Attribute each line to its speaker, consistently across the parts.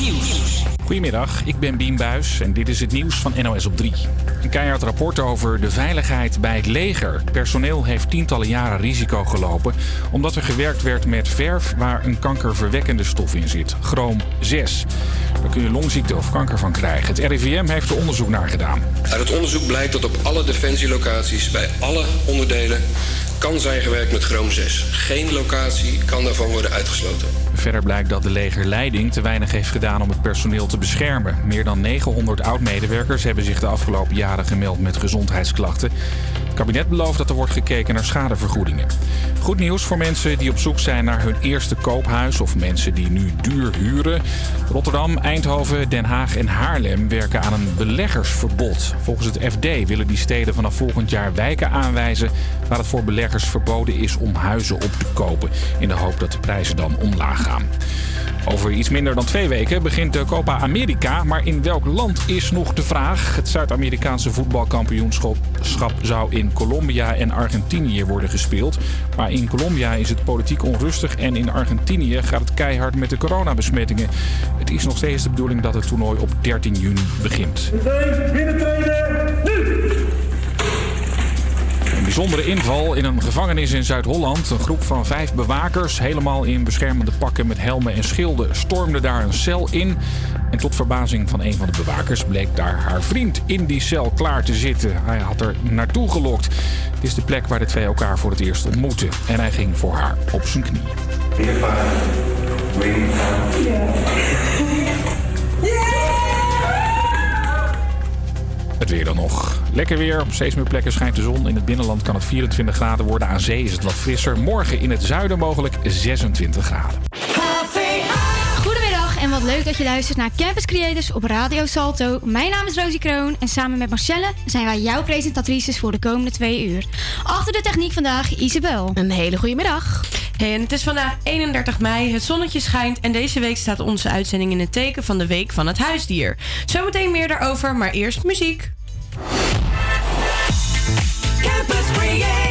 Speaker 1: Nieuws.
Speaker 2: Goedemiddag, ik ben Bien Buis en dit is het nieuws van NOS op 3. Een keihard rapport over de veiligheid bij het leger. Personeel heeft tientallen jaren risico gelopen omdat er gewerkt werd met verf waar een kankerverwekkende stof in zit, chroom 6. Daar kun je longziekte of kanker van krijgen. Het RIVM heeft er onderzoek naar gedaan.
Speaker 3: Uit het onderzoek blijkt dat op alle defensielocaties bij alle onderdelen kan zijn gewerkt met chroom 6. Geen locatie kan daarvan worden uitgesloten.
Speaker 2: Verder blijkt dat de legerleiding te weinig heeft gedaan om het personeel te beschermen. Meer dan 900 oud-medewerkers hebben zich de afgelopen jaren gemeld met gezondheidsklachten. Het kabinet belooft dat er wordt gekeken naar schadevergoedingen. Goed nieuws voor mensen die op zoek zijn naar hun eerste koophuis of mensen die nu duur huren. Rotterdam, Eindhoven, Den Haag en Haarlem werken aan een beleggersverbod. Volgens het FD willen die steden vanaf volgend jaar wijken aanwijzen waar het voor beleggers verboden is om huizen op te kopen. In de hoop dat de prijzen dan omlaag gaan. Over iets minder dan twee weken begint de Copa America. Maar in welk land is nog de vraag? Het Zuid-Amerikaanse voetbalkampioenschap zou in Colombia en Argentinië worden gespeeld. Maar in Colombia is het politiek onrustig en in Argentinië gaat het keihard met de coronabesmettingen. Het is nog steeds de bedoeling dat het toernooi op 13 juni begint. Een bijzondere inval in een gevangenis in Zuid-Holland. Een groep van vijf bewakers, helemaal in beschermende pakken met helmen en schilden, stormde daar een cel in. En tot verbazing van een van de bewakers bleek daar haar vriend in die cel klaar te zitten. Hij had er naartoe gelokt. Het is de plek waar de twee elkaar voor het eerst ontmoetten. En hij ging voor haar op zijn knie. Het weer dan nog. Lekker weer. Op steeds meer plekken schijnt de zon. In het binnenland kan het 24 graden worden. Aan zee is het wat frisser. Morgen in het zuiden mogelijk 26 graden.
Speaker 4: En wat leuk dat je luistert naar Campus Creators op Radio Salto. Mijn naam is Rosie Kroon en samen met Marcelle zijn wij jouw presentatrices voor de komende twee uur. Achter de techniek vandaag Isabel.
Speaker 5: Een hele goede middag.
Speaker 6: Hey, en het is vandaag 31 mei, het zonnetje schijnt en deze week staat onze uitzending in het teken van de Week van het Huisdier. Zometeen meer daarover, maar eerst muziek.
Speaker 1: Campus Creators,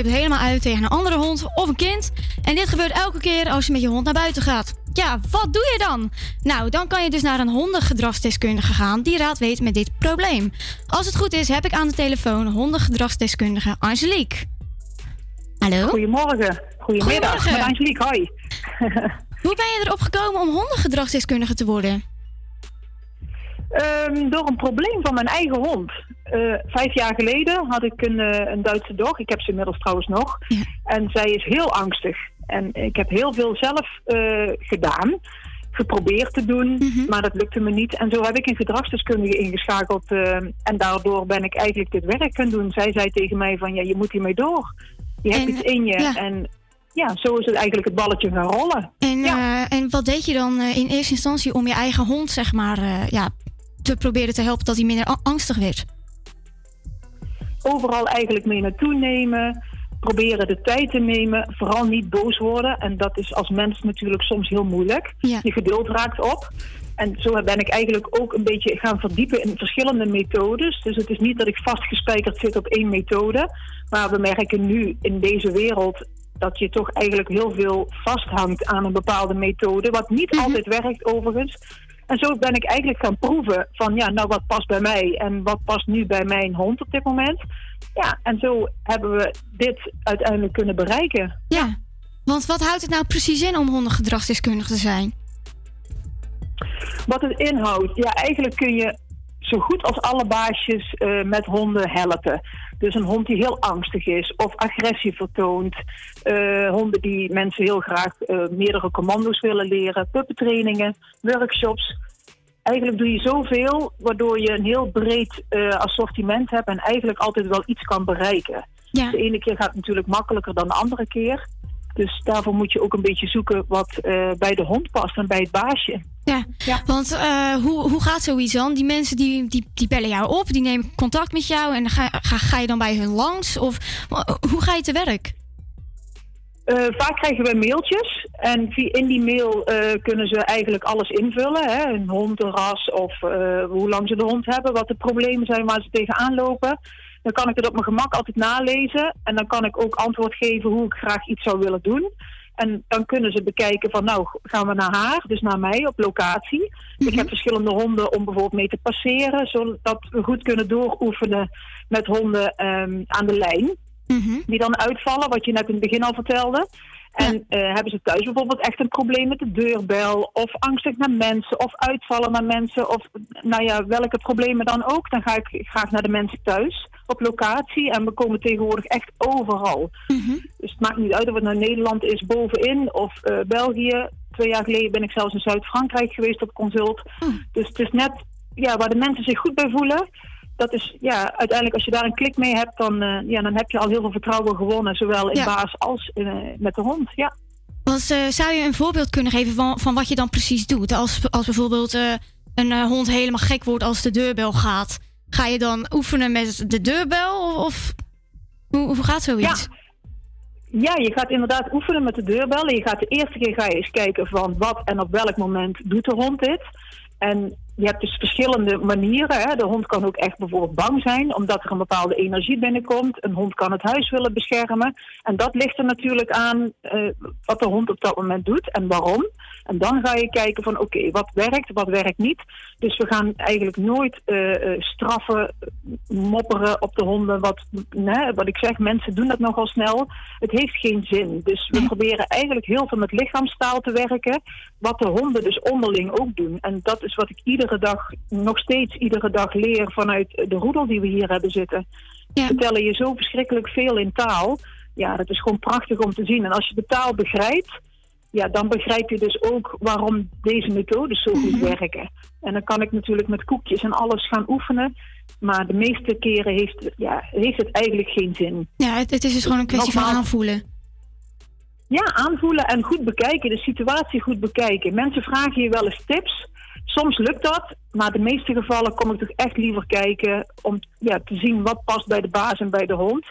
Speaker 4: flipt helemaal uit tegen een andere hond of een kind. En dit gebeurt elke keer als je met je hond naar buiten gaat. Ja, wat doe je dan? Nou, dan kan je dus naar een hondengedragsdeskundige gaan die raad weet met dit probleem. Als het goed is, heb ik aan de telefoon hondengedragsdeskundige Angelique. Hallo?
Speaker 7: Goedemorgen. Goedemiddag.
Speaker 4: Goedemorgen.
Speaker 7: Met Angelique, hoi.
Speaker 4: Hoe ben je erop gekomen om hondengedragsdeskundige te worden?
Speaker 7: Ehm, door een probleem van mijn eigen hond. Eh, vijf jaar geleden had ik een, eh, een Duitse dog. Ik heb ze inmiddels trouwens nog.
Speaker 4: Ja.
Speaker 7: En zij is heel angstig. En ik heb heel veel zelf eh, gedaan. Geprobeerd te doen,
Speaker 4: Mhm.
Speaker 7: maar dat lukte me niet. En zo heb ik een gedragsdeskundige ingeschakeld. en daardoor ben ik eigenlijk dit werk gaan doen. Zij zei tegen mij van, ja, je moet hiermee door. Je hebt
Speaker 4: En,
Speaker 7: iets in je.
Speaker 4: ja.
Speaker 7: En ja, zo is het eigenlijk het balletje gaan rollen.
Speaker 4: En,
Speaker 7: Ja.
Speaker 4: en wat deed je dan in eerste instantie om je eigen hond, zeg maar, ja, te proberen te helpen dat hij minder angstig werd?
Speaker 7: Overal eigenlijk mee naartoe nemen. Proberen de tijd te nemen. Vooral niet boos worden. En dat is als mens natuurlijk soms heel moeilijk.
Speaker 4: Ja.
Speaker 7: Je geduld raakt op. En zo ben ik eigenlijk ook een beetje gaan verdiepen in verschillende methodes. Dus het is niet dat ik vastgespijkerd zit op één methode. Maar we merken nu in deze wereld dat je toch eigenlijk heel veel vasthangt aan een bepaalde methode. Wat niet
Speaker 4: Mhm.
Speaker 7: altijd werkt overigens. En zo ben ik eigenlijk gaan proeven van ja, nou wat past bij mij en wat past nu bij mijn hond op dit moment. Ja, en zo hebben we dit uiteindelijk kunnen bereiken.
Speaker 4: Ja. Want wat houdt het nou precies in om hondengedragsdeskundige te zijn?
Speaker 7: Wat het inhoudt, ja, eigenlijk kun je zo goed als alle baasjes eh, met honden helpen. Dus een hond die heel angstig is of agressie vertoont. eh, honden die mensen heel graag eh, meerdere commando's willen leren. Puppentrainingen, workshops. Eigenlijk doe je zoveel waardoor je een heel breed eh, assortiment hebt en eigenlijk altijd wel iets kan bereiken.
Speaker 4: Ja.
Speaker 7: De ene keer gaat het natuurlijk makkelijker dan de andere keer. Dus daarvoor moet je ook een beetje zoeken wat eh, bij de hond past en bij het baasje.
Speaker 4: Ja,
Speaker 7: Ja.
Speaker 4: want eh, hoe, hoe gaat zoiets dan? Die mensen die, die, die bellen jou op, die nemen contact met jou en ga, ga, ga je dan bij hun langs? Of hoe ga je te werk?
Speaker 7: Eh, vaak krijgen we mailtjes en in die mail kunnen ze eigenlijk alles invullen. Hè? Een hond, een ras of hoe lang ze de hond hebben, wat de problemen zijn waar ze tegenaan lopen. Dan kan ik het op mijn gemak altijd nalezen en dan kan ik ook antwoord geven hoe ik graag iets zou willen doen. En dan kunnen ze bekijken van nou gaan we naar haar, dus naar mij op locatie. Ik heb verschillende honden om bijvoorbeeld mee te passeren, zodat we goed kunnen dooroefenen met honden ehm, aan de lijn
Speaker 4: Mhm.
Speaker 7: die dan uitvallen, wat je net in het begin al vertelde. En eh, hebben ze thuis bijvoorbeeld echt een probleem met de deurbel, of angstig naar mensen, of uitvallen naar mensen, of nou ja, welke problemen dan ook, dan ga ik graag naar de mensen thuis op locatie. En we komen tegenwoordig echt overal. Dus het maakt niet uit of het nou Nederland is bovenin of eh, België. Twee jaar geleden ben ik zelfs in Zuid-Frankrijk geweest op consult. Dus het is net ja, waar de mensen zich goed bij voelen. Dat is ja, uiteindelijk als je daar een klik mee hebt, dan, eh, ja, dan heb je al heel veel vertrouwen gewonnen. Zowel in
Speaker 4: Ja.
Speaker 7: baas als eh, met de hond. Ja.
Speaker 4: Want, eh, zou je een voorbeeld kunnen geven van, van wat je dan precies doet? Als, als bijvoorbeeld een hond helemaal gek wordt als de deurbel gaat. Ga je dan oefenen met de deurbel? Of, of hoe, hoe gaat zoiets?
Speaker 7: Ja, je gaat inderdaad oefenen met de deurbel. En je gaat de eerste keer ga je eens kijken van wat en op welk moment doet de hond dit. En je hebt dus verschillende manieren. Hè. De hond kan ook echt bijvoorbeeld bang zijn, omdat er een bepaalde energie binnenkomt. Een hond kan het huis willen beschermen. En dat ligt er natuurlijk aan eh, wat de hond op dat moment doet en waarom. En dan ga je kijken van oké, wat werkt, wat werkt niet. Dus we gaan eigenlijk nooit eh, eh, straffen, mopperen op de honden. Wat, nee, wat ik zeg, mensen doen dat nogal snel. Het heeft geen zin. Dus we proberen eigenlijk heel veel met lichaamstaal te werken. Wat de honden dus onderling ook doen. En dat is wat ik iedere dag, nog steeds iedere dag leer vanuit de roedel die we hier hebben zitten.
Speaker 4: Ja.
Speaker 7: Vertellen je zo verschrikkelijk veel in taal. Ja, dat is gewoon prachtig om te zien. En als je de taal begrijpt, ja, dan begrijp je dus ook waarom deze methodes zo goed werken. En dan kan ik natuurlijk met koekjes en alles gaan oefenen. Maar de meeste keren heeft, ja, heeft het eigenlijk geen zin.
Speaker 4: Ja, het, het is dus gewoon een kwestie van aanvoelen.
Speaker 7: Ja, aanvoelen en goed bekijken, de situatie goed bekijken. Mensen vragen je wel eens tips. Soms lukt dat, maar in de meeste gevallen kom ik toch echt liever kijken om ja, te zien wat past bij de baas en bij de hond.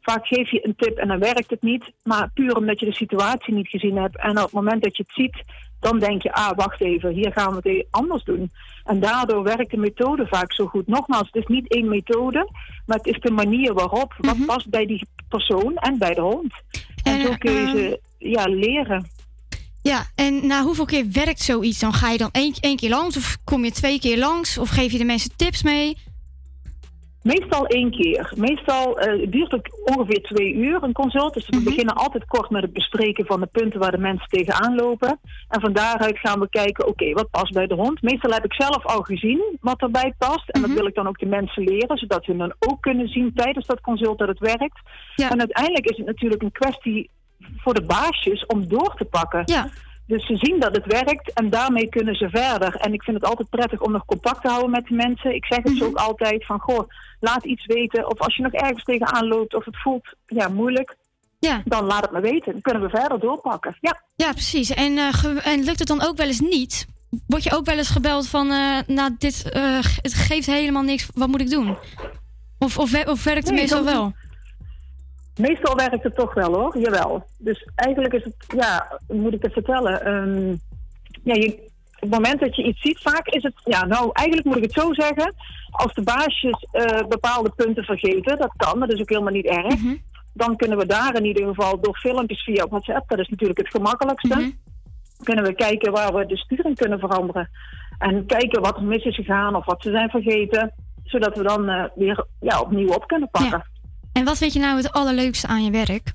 Speaker 7: Vaak geef je een tip en dan werkt het niet, maar puur omdat je de situatie niet gezien hebt. En op het moment dat je het ziet, dan denk je, ah, wacht even, hier gaan we het anders doen. En daardoor werkt de methode vaak zo goed. Nogmaals, het is niet één methode, maar het is de manier waarop, wat past bij die persoon en bij de hond. En,
Speaker 4: En,
Speaker 7: zo kun je
Speaker 4: ehm,
Speaker 7: ze ja, leren.
Speaker 4: Ja, en na hoeveel keer werkt zoiets? Dan ga je dan één, één keer langs of kom je twee keer langs? Of geef je de mensen tips mee?
Speaker 7: Meestal één keer. Meestal eh, duurt het ongeveer twee uur een consult. Dus we beginnen altijd kort met het bespreken van de punten waar de mensen tegenaan lopen. En van daaruit gaan we kijken, oké, wat past bij de hond? Meestal heb ik zelf al gezien wat erbij past. En dat wil ik dan ook de mensen leren, zodat ze dan ook kunnen zien tijdens dat consult dat het werkt.
Speaker 4: Ja.
Speaker 7: En uiteindelijk is het natuurlijk een kwestie voor de baasjes om door te pakken.
Speaker 4: Ja,
Speaker 7: Dus ze zien dat het werkt en daarmee kunnen ze verder. En ik vind het altijd prettig om nog contact te houden met de mensen. Ik zeg het ze ook altijd van, goh, laat iets weten. Of als je nog ergens tegenaan loopt of het voelt ja, moeilijk,
Speaker 4: ja,
Speaker 7: dan laat het me weten. Dan kunnen we verder doorpakken. Ja,
Speaker 4: ja precies. En, eh, en lukt het dan ook wel eens niet? Word je ook wel eens gebeld van, eh, nou, dit eh, het geeft helemaal niks, wat moet ik doen? Of, of, of werkt het
Speaker 7: Nee,
Speaker 4: meestal wel?
Speaker 7: Meestal werkt het toch wel hoor, jawel. Dus eigenlijk is het, ja, hoe moet ik het vertellen? Ehm, ja, je, op het moment dat je iets ziet, vaak is het, ja, nou, eigenlijk moet ik het zo zeggen. Als de baasjes eh, bepaalde punten vergeten, dat kan, dat is ook helemaal niet erg.
Speaker 4: Mhm.
Speaker 7: Dan kunnen we daar in ieder geval door filmpjes via WhatsApp, dat is natuurlijk het gemakkelijkste.
Speaker 4: Mhm.
Speaker 7: Kunnen we kijken waar we de sturing kunnen veranderen. En kijken wat er mis is gegaan of wat ze zijn vergeten. Zodat we dan eh, weer ja, opnieuw op kunnen pakken.
Speaker 4: En wat vind je nou het allerleukste aan je werk?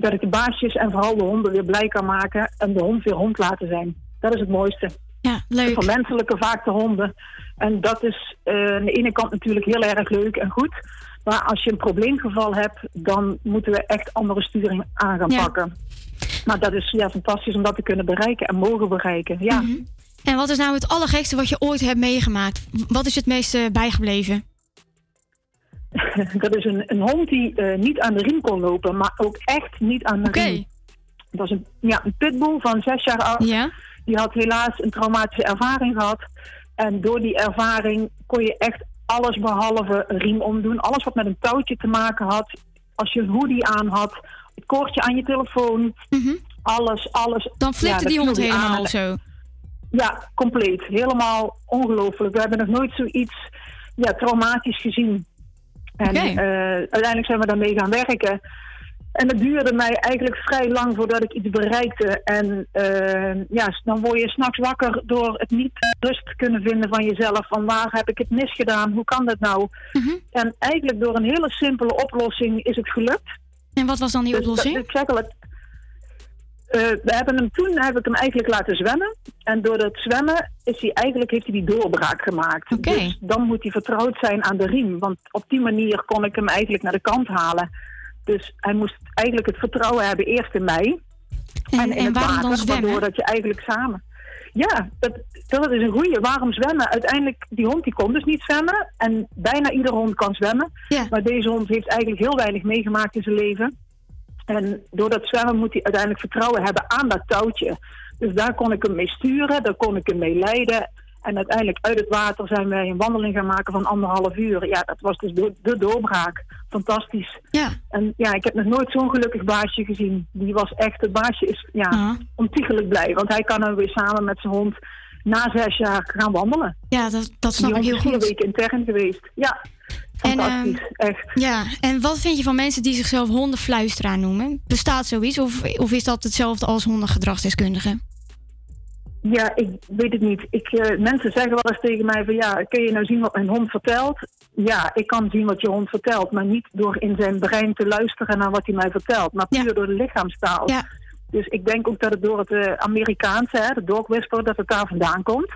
Speaker 7: dat ik de baasjes en vooral de honden weer blij kan maken en de hond weer hond laten zijn. Dat is het mooiste.
Speaker 4: Ja, leuk.
Speaker 7: Voor menselijke vaak de honden. En dat is eh, aan de ene kant natuurlijk heel erg leuk en goed. Maar als je een probleemgeval hebt, dan moeten we echt andere sturing aan gaan
Speaker 4: Ja.
Speaker 7: pakken. Maar dat is ja, fantastisch om dat te kunnen bereiken en mogen bereiken. Ja.
Speaker 4: Mhm. En wat is nou het allergekste wat je ooit hebt meegemaakt? Wat is het meeste bijgebleven?
Speaker 7: dat is een, een hond die eh, niet aan de riem kon lopen, maar ook echt niet aan de riem. Dat was een, ja, een pitbull van zes jaar oud.
Speaker 4: Ja?
Speaker 7: Die had helaas een traumatische ervaring gehad. En door die ervaring kon je echt alles behalve een riem omdoen. Alles wat met een touwtje te maken had. Als je een hoodie aan had, het koordje aan je telefoon.
Speaker 4: Mhm.
Speaker 7: Alles, alles.
Speaker 4: Dan
Speaker 7: Ja,
Speaker 4: flipte
Speaker 7: dat
Speaker 4: die hond
Speaker 7: aan.
Speaker 4: helemaal zo.
Speaker 7: Ja, compleet. Helemaal ongelooflijk. We hebben nog nooit zoiets ja, traumatisch gezien. En eh, uiteindelijk zijn we daarmee gaan werken. En het duurde mij eigenlijk vrij lang voordat ik iets bereikte. En eh, ja, dan word je s'nachts wakker door het niet rust kunnen vinden van jezelf. Van waar heb ik het misgedaan? Hoe kan dat nou?
Speaker 4: Mhm.
Speaker 7: En eigenlijk door een hele simpele oplossing is het gelukt.
Speaker 4: En wat was dan die
Speaker 7: Dus dat-
Speaker 4: oplossing?
Speaker 7: ik zeg al, het, eh, we hebben hem toen heb ik hem eigenlijk laten zwemmen. En door dat zwemmen is hij eigenlijk, heeft hij die doorbraak gemaakt. Dus dan moet hij vertrouwd zijn aan de riem. Want op die manier kon ik hem eigenlijk naar de kant halen. Dus hij moest eigenlijk het vertrouwen hebben eerst in mij.
Speaker 4: En,
Speaker 7: en in
Speaker 4: en
Speaker 7: het
Speaker 4: waarom
Speaker 7: water,
Speaker 4: dan zwemmen?
Speaker 7: waardoor dat je eigenlijk samen... Ja, dat, dat is een goeie. Waarom zwemmen? Uiteindelijk, die hond die kon dus niet zwemmen. En bijna iedere hond kan zwemmen.
Speaker 4: Ja.
Speaker 7: Maar deze hond heeft eigenlijk heel weinig meegemaakt in zijn leven. En door dat zwemmen moet hij uiteindelijk vertrouwen hebben aan dat touwtje. Dus daar kon ik hem mee sturen, daar kon ik hem mee leiden. En uiteindelijk uit het water zijn wij een wandeling gaan maken van anderhalf uur. Ja, dat was dus de, de doorbraak. Fantastisch.
Speaker 4: Ja.
Speaker 7: En ja, ik heb nog nooit zo'n gelukkig baasje gezien. Die was echt, het baasje is ja,
Speaker 4: Ah.
Speaker 7: ontiegelijk blij. Want hij kan dan weer samen met zijn hond na zes jaar gaan wandelen.
Speaker 4: Ja, dat, dat snap
Speaker 7: die
Speaker 4: ik heel
Speaker 7: is vier
Speaker 4: goed.
Speaker 7: weken intern geweest. Ja,
Speaker 4: En,
Speaker 7: fantastisch. echt.
Speaker 4: Ja, en wat vind je van mensen die zichzelf hondenfluisteraar noemen? Bestaat zoiets of, of is dat hetzelfde als hondengedragsdeskundige?
Speaker 7: Ja, ik weet het niet. Ik, eh, mensen zeggen wel eens tegen mij van ja, kun je nou zien wat mijn hond vertelt? Ja, ik kan zien wat je hond vertelt, maar niet door in zijn brein te luisteren naar wat hij mij vertelt, maar puur
Speaker 4: Ja.
Speaker 7: door de lichaamstaal.
Speaker 4: Ja.
Speaker 7: Dus ik denk ook dat het door het eh, Amerikaanse, hè, de dog whisper, dat het daar vandaan komt.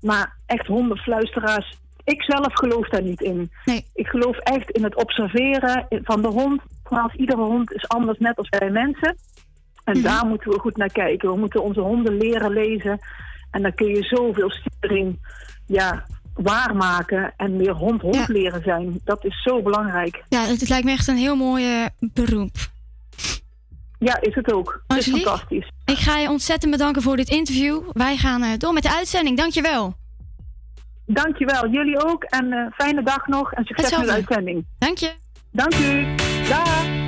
Speaker 7: Maar echt hondenfluisteraars, ik zelf geloof daar niet in.
Speaker 4: Nee.
Speaker 7: Ik geloof echt in het observeren van de hond. Nogmaals, iedere hond is anders, net als wij mensen. En
Speaker 4: Mhm.
Speaker 7: daar moeten we goed naar kijken. We moeten onze honden leren lezen. En dan kun je zoveel sturing ja, waarmaken en meer hond-hond
Speaker 4: Ja.
Speaker 7: leren zijn. Dat is zo belangrijk.
Speaker 4: Ja, het, lijkt me echt een heel mooi beroep.
Speaker 7: Ja, is het ook. Het is fantastisch.
Speaker 4: Ik ga je ontzettend bedanken voor dit interview. Wij gaan eh, door met de uitzending. Dankjewel.
Speaker 7: Dankjewel. Jullie ook. En eh, fijne dag nog. En succes met de uitzending.
Speaker 4: Dank je.
Speaker 7: Dank u. Dag.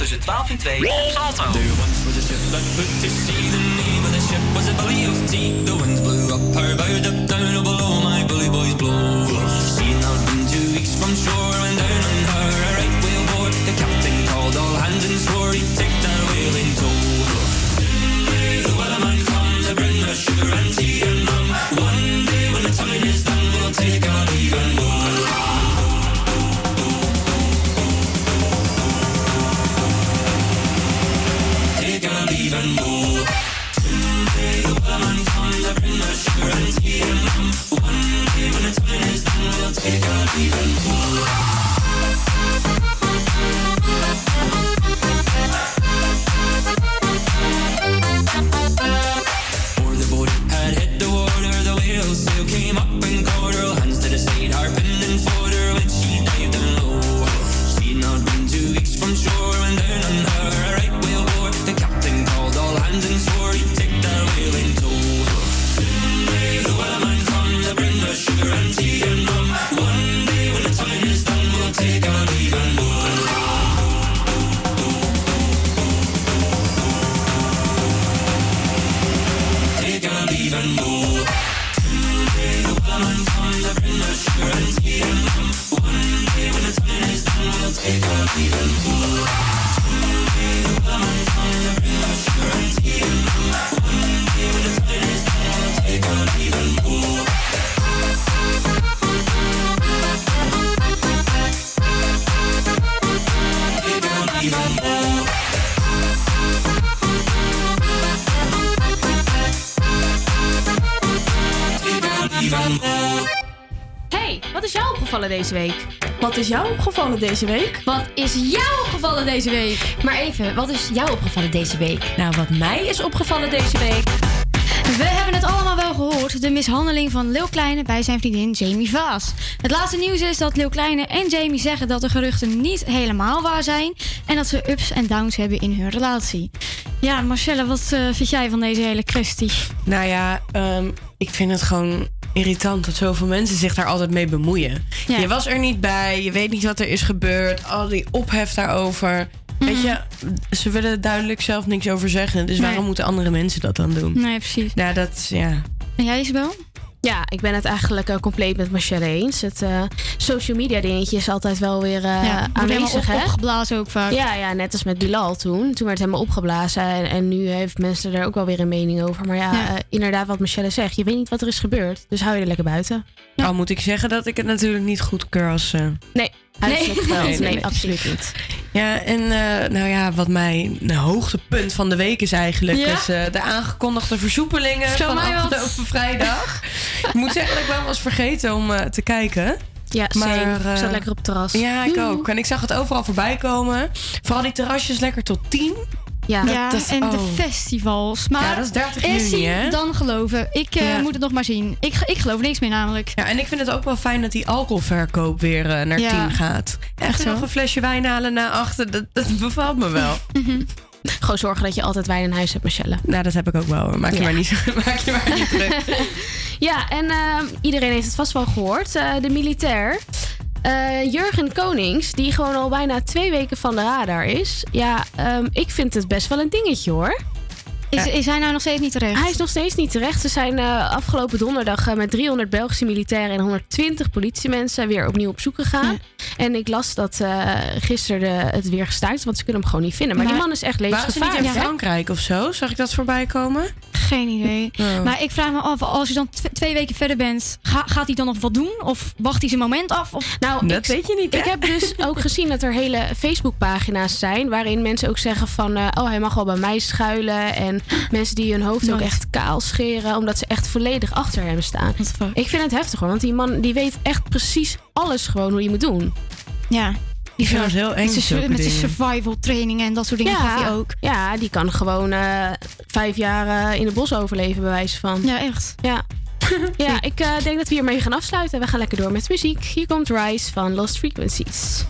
Speaker 8: Tussen 12 en 2
Speaker 9: deze week?
Speaker 6: Wat is jou opgevallen deze week?
Speaker 9: Maar even, wat is jou opgevallen deze week?
Speaker 6: Nou, wat mij is opgevallen deze week.
Speaker 4: We hebben het allemaal wel gehoord. De mishandeling van Lil Kleine bij zijn vriendin Jamie Vaas. Het laatste nieuws is dat Lil Kleine en Jamie zeggen dat de geruchten niet helemaal waar zijn. En dat ze ups en downs hebben in hun relatie. Ja, Marcelle, wat eh, vind jij van deze hele kwestie?
Speaker 6: Nou ja, ehm, ik vind het gewoon irritant dat zoveel mensen zich daar altijd mee bemoeien.
Speaker 4: Ja.
Speaker 6: Je was er niet bij, je weet niet wat er is gebeurd, al die ophef daarover. Weet je, ze willen duidelijk zelf niks over zeggen. Dus
Speaker 4: Nee.
Speaker 6: waarom moeten andere mensen dat dan doen?
Speaker 4: Nee, precies.
Speaker 6: Nou, dat is, ja.
Speaker 4: En jij, Isabel?
Speaker 9: Ja, ik ben het eigenlijk eh, compleet met Michelle eens. Het eh, social media dingetje is altijd wel weer eh
Speaker 4: ja,
Speaker 9: aanwezig,
Speaker 4: op,
Speaker 9: hè?
Speaker 4: opgeblazen ook vaak.
Speaker 9: Ja, ja, net als met Bilal toen. Toen werd het helemaal opgeblazen. En, en nu heeft mensen er ook wel weer een mening over. Maar ja,
Speaker 4: Ja.
Speaker 9: inderdaad wat Michelle zegt. Je weet niet wat er is gebeurd. Dus hou je er lekker buiten.
Speaker 6: Al moet ik zeggen dat ik het natuurlijk niet goedkeur als...
Speaker 9: Nee,
Speaker 4: Nee.
Speaker 6: Nee,
Speaker 9: Nee, absoluut niet.
Speaker 6: Ja, en eh, nou ja, wat mijn hoogtepunt van de week is eigenlijk...
Speaker 4: Ja?
Speaker 6: is eh, de aangekondigde versoepelingen
Speaker 4: Zo
Speaker 6: van afgelopen vrijdag. ik moet zeggen dat ik wel was vergeten om eh, te kijken.
Speaker 9: Ja,
Speaker 6: Maar,
Speaker 9: ik zat lekker op het terras.
Speaker 6: Ja, ik ook. En ik zag het overal voorbij komen. Vooral die terrasjes lekker tot 10.
Speaker 9: Ja,
Speaker 4: Ja,
Speaker 6: dat
Speaker 4: en de
Speaker 6: oh.
Speaker 4: festivals. Maar
Speaker 6: Ja, dat is 30
Speaker 4: eerst
Speaker 6: juni,
Speaker 4: zien,
Speaker 6: hè?
Speaker 4: dan geloven. Ik eh, moet het nog maar zien. Ik, ik geloof niks meer namelijk.
Speaker 6: Ja, en ik vind het ook wel fijn dat die alcoholverkoop weer eh, naar
Speaker 4: Ja.
Speaker 6: 10 gaat. Echt
Speaker 4: zo?
Speaker 6: nog een flesje wijn halen naar achter, dat, dat bevalt me wel.
Speaker 9: Gewoon zorgen dat je altijd wijn in huis hebt, Michelle.
Speaker 6: nou, dat heb ik ook wel. Maak je,
Speaker 9: Ja.
Speaker 6: maar, niet, maak je maar niet druk.
Speaker 9: Ja, en ehm, iedereen heeft het vast wel gehoord. Eh, de militair. Eh, Jurgen Konings, die gewoon al bijna twee weken van de radar is. Ja, ehm, ik vind het best wel een dingetje hoor.
Speaker 4: Is, is hij nou nog steeds niet terecht?
Speaker 9: Hij is nog steeds niet terecht. Ze zijn eh, afgelopen donderdag eh, met 300 Belgische militairen en 120 politiemensen weer opnieuw op zoek gegaan. En ik las dat eh, gisteren de- het weer gestaakt want ze kunnen hem gewoon niet vinden. Maar,
Speaker 4: Maar-
Speaker 9: die man is echt
Speaker 6: Waren ze niet
Speaker 9: levensgevaarlijk.
Speaker 6: in? Frankrijk of zo? Zag ik dat voorbij komen?
Speaker 4: Geen idee.
Speaker 6: Oh.
Speaker 4: Maar ik vraag me af, als je dan tw- twee weken verder bent, ga- gaat hij dan nog wat doen? Of wacht hij zijn moment af? Of...
Speaker 9: Nou,
Speaker 6: Dat
Speaker 9: ik,
Speaker 6: weet je niet, hè?
Speaker 9: Ik heb dus ook gezien dat er hele Facebookpagina's zijn. waarin mensen ook zeggen van. eh, oh, hij mag wel bij mij schuilen. En mensen die hun hoofd ook echt kaal scheren. omdat ze echt volledig achter hem staan. Ik vind het heftig hoor, want die man die weet echt precies alles gewoon hoe je moet doen.
Speaker 4: Ja.
Speaker 6: Ik vind dat heel eng,
Speaker 4: Met zijn survival trainingen en dat soort dingen hij ook.
Speaker 9: Ja, die kan gewoon eh, vijf jaar eh, in het bos overleven, bij wijze van.
Speaker 4: Ja, echt.
Speaker 9: Ja. ja, ik eh, denk dat we hiermee gaan afsluiten. We gaan lekker door met muziek. Hier komt Rise van Lost Frequencies.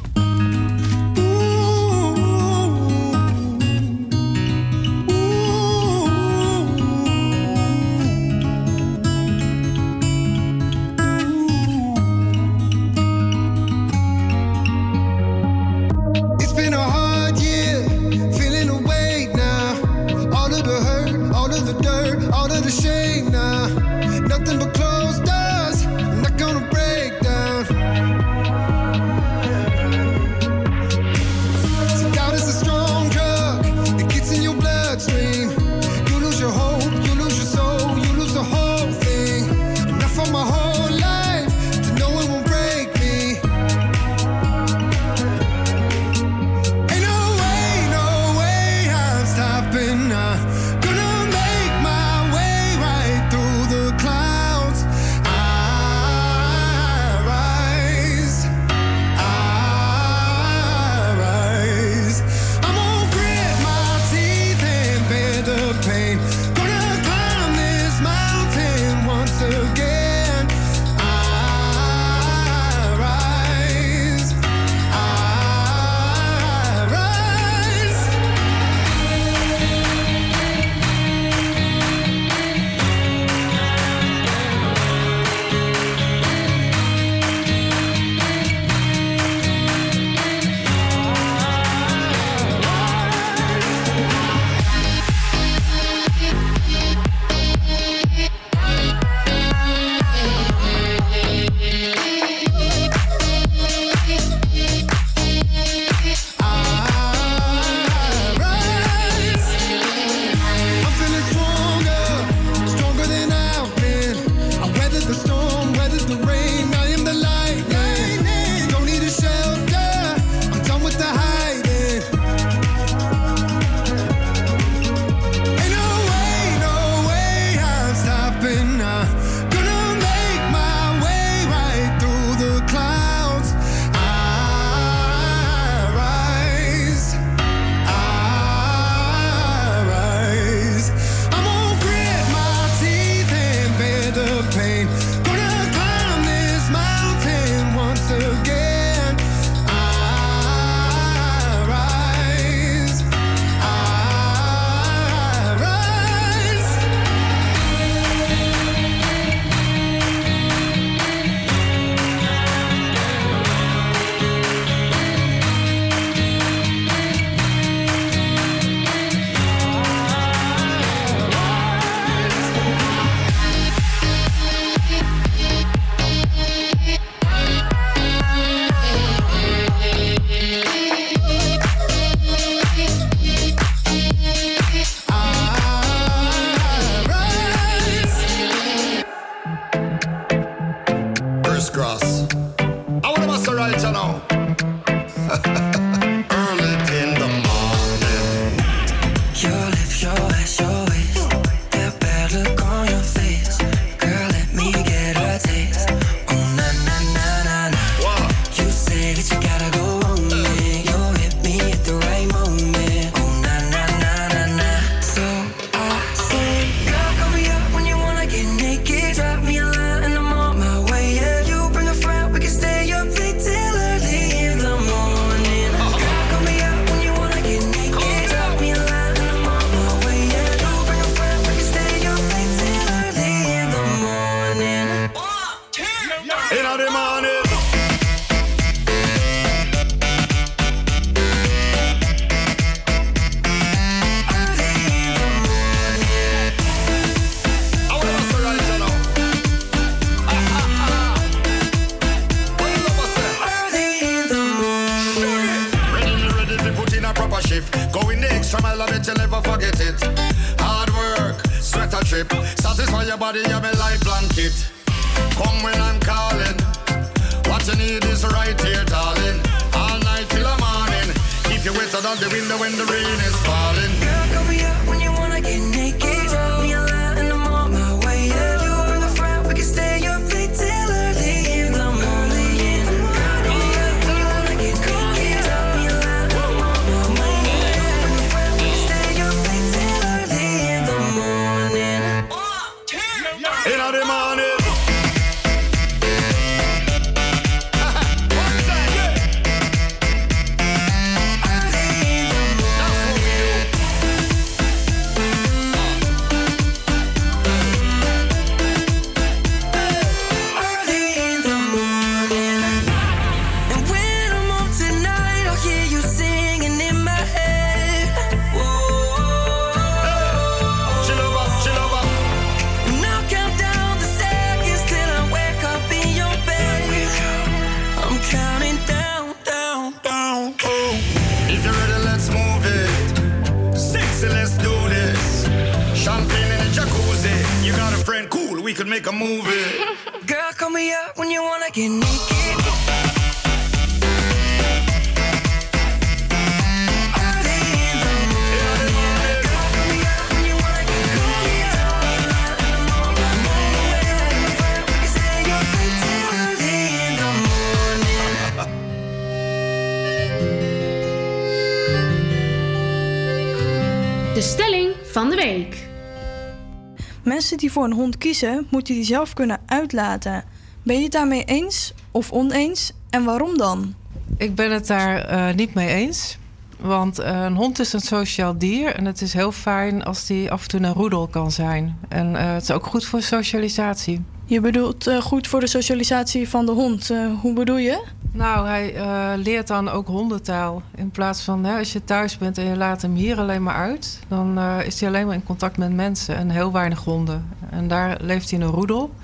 Speaker 10: Mensen die voor een hond kiezen, moeten die zelf kunnen uitlaten. Ben je het daarmee eens of oneens en waarom dan?
Speaker 11: Ik ben het daar eh, niet mee eens. Want eh, een hond is een sociaal dier. En het is heel fijn als die af en toe een roedel kan zijn. En eh, het is ook goed voor socialisatie.
Speaker 10: Je bedoelt eh, goed voor de socialisatie van de hond. Eh, hoe bedoel je?
Speaker 11: Nou, hij eh, leert dan ook hondentaal. In plaats van hè, als je thuis bent en je laat hem hier alleen maar uit, dan eh, is hij alleen maar in contact met mensen en heel weinig honden. En daar leeft hij in een roedel.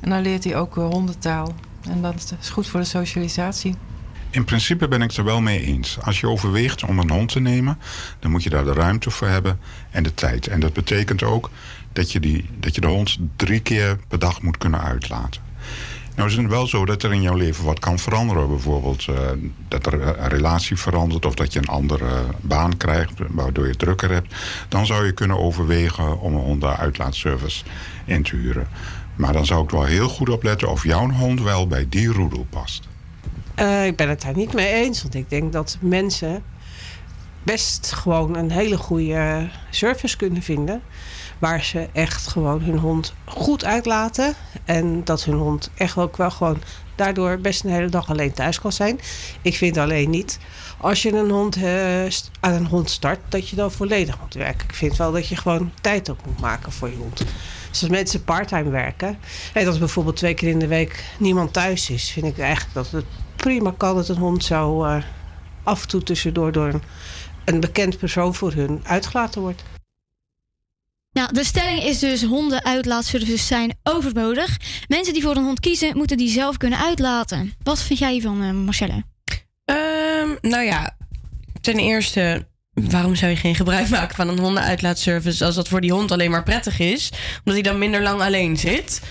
Speaker 11: En dan leert hij ook eh, hondentaal. En dat is goed voor de socialisatie.
Speaker 12: In principe ben ik er wel mee eens. Als je overweegt om een hond te nemen, dan moet je daar de ruimte voor hebben en de tijd. En dat betekent ook dat je, die, dat je de hond drie keer per dag moet kunnen uitlaten. Nou is het wel zo dat er in jouw leven wat kan veranderen. Bijvoorbeeld eh, dat er een relatie verandert of dat je een andere baan krijgt waardoor je drukker hebt. Dan zou je kunnen overwegen om een hondenuitlaatservice in te huren. Maar dan zou ik wel heel goed opletten of jouw hond wel bij die roedel past.
Speaker 13: Eh, ik ben het daar niet mee eens. Want ik denk dat mensen best gewoon een hele goede service kunnen vinden. Waar ze echt gewoon hun hond goed uitlaten. En dat hun hond echt ook wel gewoon daardoor best een hele dag alleen thuis kan zijn. Ik vind alleen niet, als je een hond, eh, aan een hond start, dat je dan volledig moet werken. Ik vind wel dat je gewoon tijd op moet maken voor je hond. Dus als mensen parttime werken, en dat bijvoorbeeld twee keer in de week niemand thuis is, vind ik eigenlijk dat het prima kan dat een hond zo eh, af en toe tussendoor door een, een bekend persoon voor hun uitgelaten wordt.
Speaker 4: Nou, de stelling is dus hondenuitlaatservices zijn overbodig. Mensen die voor een hond kiezen, moeten die zelf kunnen uitlaten. Wat vind jij hiervan, eh, Marcelle?
Speaker 6: Ehm, nou ja, ten eerste, waarom zou je geen gebruik maken van een hondenuitlaatservice als dat voor die hond alleen maar prettig is? Omdat hij dan minder lang alleen zit.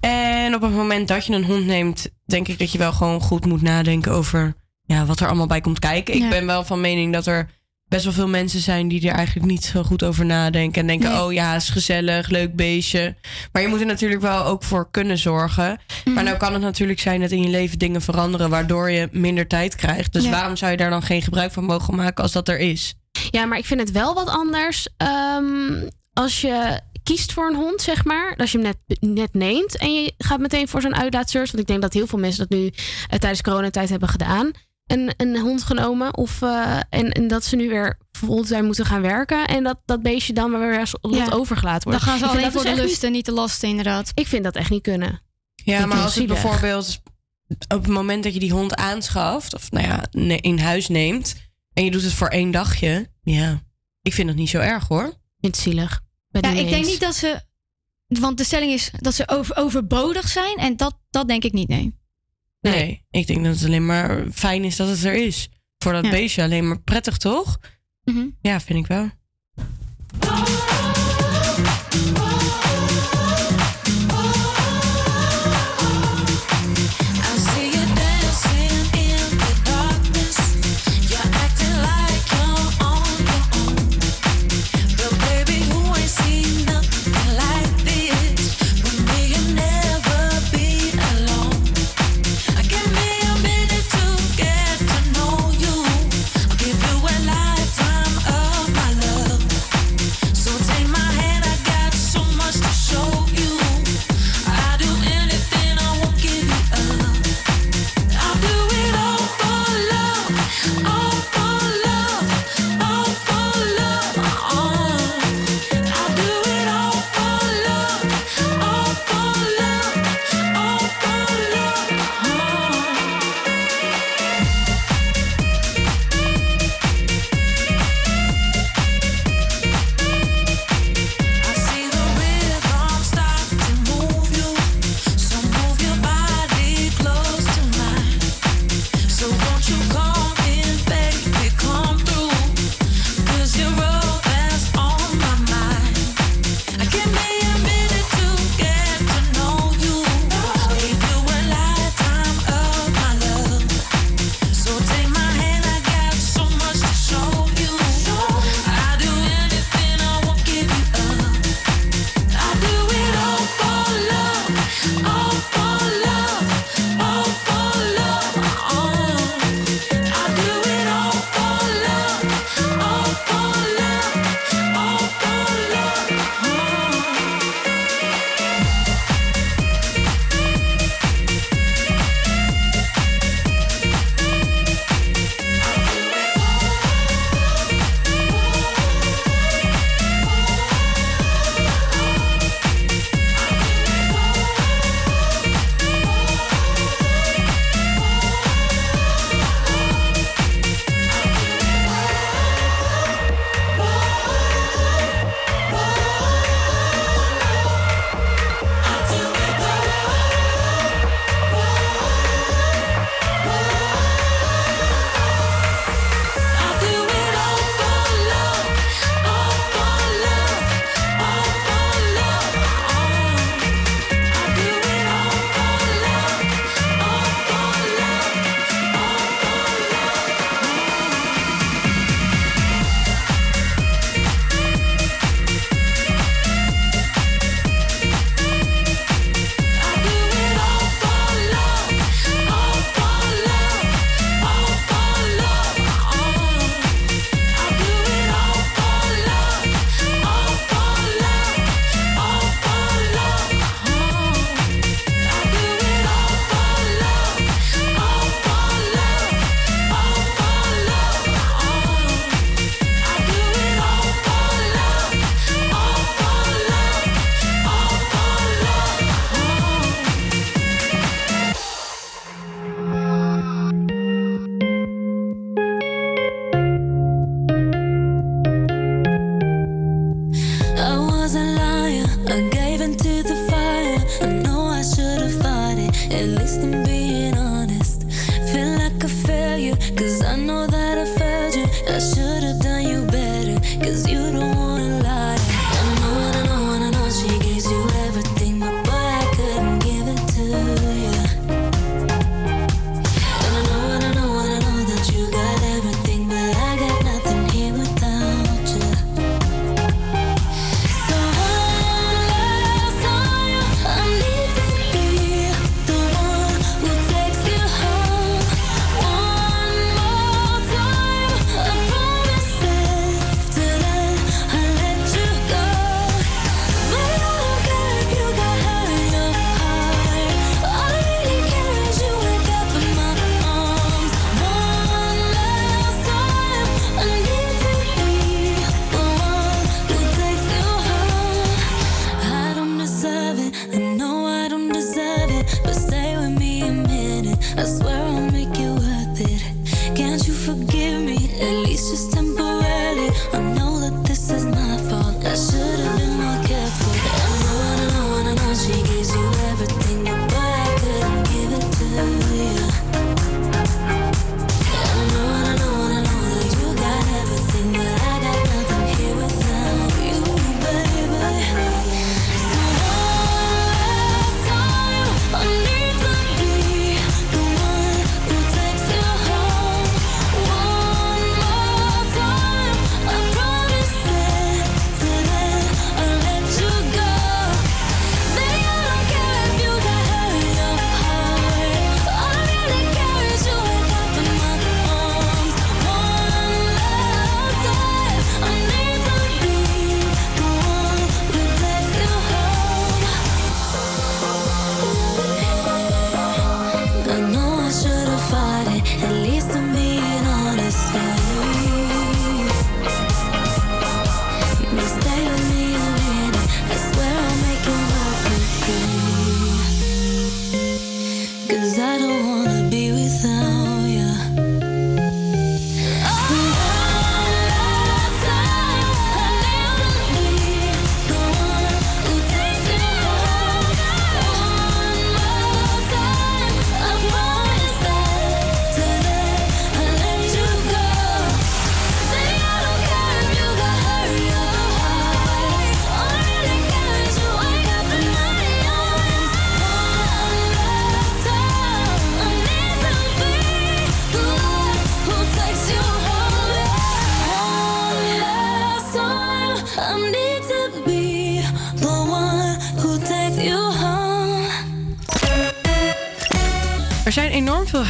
Speaker 6: En op het moment dat je een hond neemt, denk ik dat je wel gewoon goed moet nadenken over ja, wat er allemaal bij komt kijken. Ik
Speaker 4: Ja.
Speaker 6: ben wel van mening dat er best wel veel mensen zijn die er eigenlijk niet zo goed over nadenken. En denken,
Speaker 4: Nee.
Speaker 6: oh ja, is gezellig, leuk beestje. Maar je moet er natuurlijk wel ook voor kunnen zorgen.
Speaker 4: Mhm.
Speaker 6: Maar nou kan het natuurlijk zijn dat in je leven dingen veranderen... waardoor je minder tijd krijgt. Dus
Speaker 9: Ja.
Speaker 6: waarom zou je daar dan geen gebruik van mogen maken als dat er is?
Speaker 9: Ja, maar ik vind het wel wat anders. ehm, als je kiest voor een hond, zeg maar. Als je hem net, net neemt en je gaat meteen voor zo'n uitlaatservice. Want ik denk dat heel veel mensen dat nu eh, tijdens coronatijd hebben gedaan. Een, een hond genomen. Of, eh, en, en dat ze nu weer fulltime moeten gaan werken. En dat dat beestje dan maar weer als lot
Speaker 4: Ja.
Speaker 9: overgelaten wordt.
Speaker 4: Dan gaan ze alleen voor de
Speaker 9: dus echt
Speaker 4: lusten, niet de lasten, inderdaad.
Speaker 9: Ik vind dat echt niet kunnen.
Speaker 6: Ja, maar als het
Speaker 9: zielig.
Speaker 6: bijvoorbeeld op het moment dat je die hond aanschaft... of nou ja, in huis neemt... en je doet het voor één dagje... ja, ik vind dat niet zo erg hoor.
Speaker 9: Het zielig.
Speaker 4: Ja, ik denk niet dat ze... Want de stelling is dat ze over, overbodig zijn. En dat, dat denk ik niet, nee.
Speaker 6: Nee. ik denk dat het alleen maar fijn is dat het er is. Voor dat
Speaker 4: Ja.
Speaker 6: beestje alleen maar prettig, toch?
Speaker 4: Mhm.
Speaker 6: Ja, vind ik wel.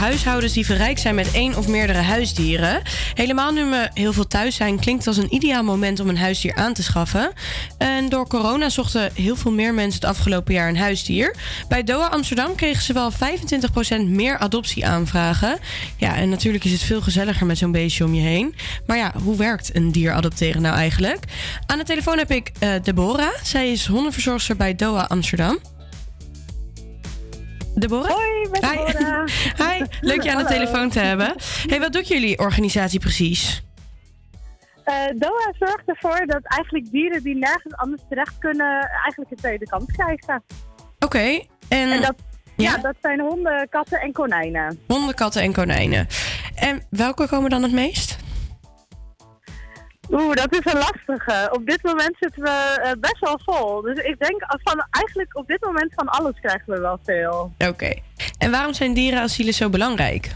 Speaker 6: Huishoudens die verrijkt zijn met één of meerdere huisdieren. Helemaal nu we heel veel thuis zijn, klinkt het als een ideaal moment om een huisdier aan te schaffen. En door corona zochten heel veel meer mensen het afgelopen jaar een huisdier. Bij DOA Amsterdam kregen ze wel 25% meer adoptieaanvragen. Ja, en natuurlijk is het veel gezelliger met zo'n beestje om je heen. Maar ja, hoe werkt een dier adopteren nou eigenlijk? Aan de telefoon heb ik eh, Deborah. Zij is hondenverzorgster bij DOA Amsterdam. Deborah?
Speaker 14: Hoi, met
Speaker 6: Hi.
Speaker 14: Deborah.
Speaker 6: Hi, leuk je aan de telefoon te hebben. Hey, wat doet jullie organisatie precies?
Speaker 14: DOA zorgt ervoor dat eigenlijk dieren die nergens anders terecht kunnen, eigenlijk een tweede kans krijgen.
Speaker 6: Oké, en,
Speaker 14: dat, ja? dat zijn honden, katten en konijnen.
Speaker 6: honden, katten en konijnen. En welke komen dan het meest?
Speaker 14: Oeh, dat is een lastige. Op dit moment zitten we eh, best wel vol. Dus ik denk van eigenlijk op dit moment van alles krijgen we wel veel.
Speaker 6: Oké. En waarom zijn dierenasielen zo belangrijk?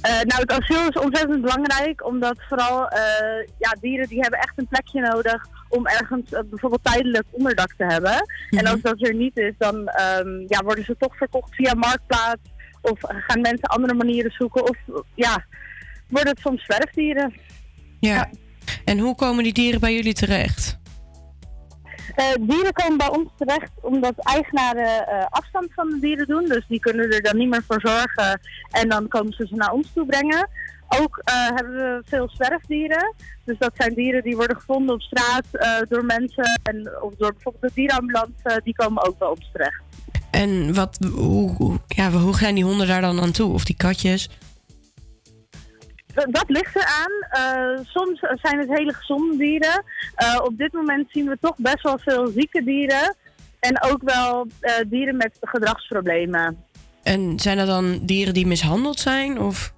Speaker 14: Eh, nou, het asiel is ontzettend belangrijk, omdat vooral eh, ja, dieren die hebben echt een plekje nodig om ergens bijvoorbeeld tijdelijk onderdak te hebben. En als dat er niet is, dan ehm, ja, worden ze toch verkocht via Marktplaats of gaan mensen andere manieren zoeken of ja, worden het soms zwerfdieren.
Speaker 6: Ja. En hoe komen die dieren bij jullie terecht?
Speaker 14: Eh, dieren komen bij ons terecht omdat eigenaren eh, afstand van de dieren doen. Dus die kunnen er dan niet meer voor zorgen en dan komen ze ze naar ons toe brengen. Ook eh, hebben we veel zwerfdieren. Dus dat zijn dieren die worden gevonden op straat door mensen en, of door bijvoorbeeld de dierenambulance. die komen ook bij ons terecht.
Speaker 6: En wat, hoe- ja, hoe gaan die honden daar dan aan toe? Of die katjes?
Speaker 14: Dat, ligt eraan. Eh soms zijn het hele gezonde dieren. Eh, op dit moment zien we toch best wel veel zieke dieren. En ook wel eh, dieren met gedragsproblemen.
Speaker 6: En zijn dat dan dieren die mishandeld zijn? Of?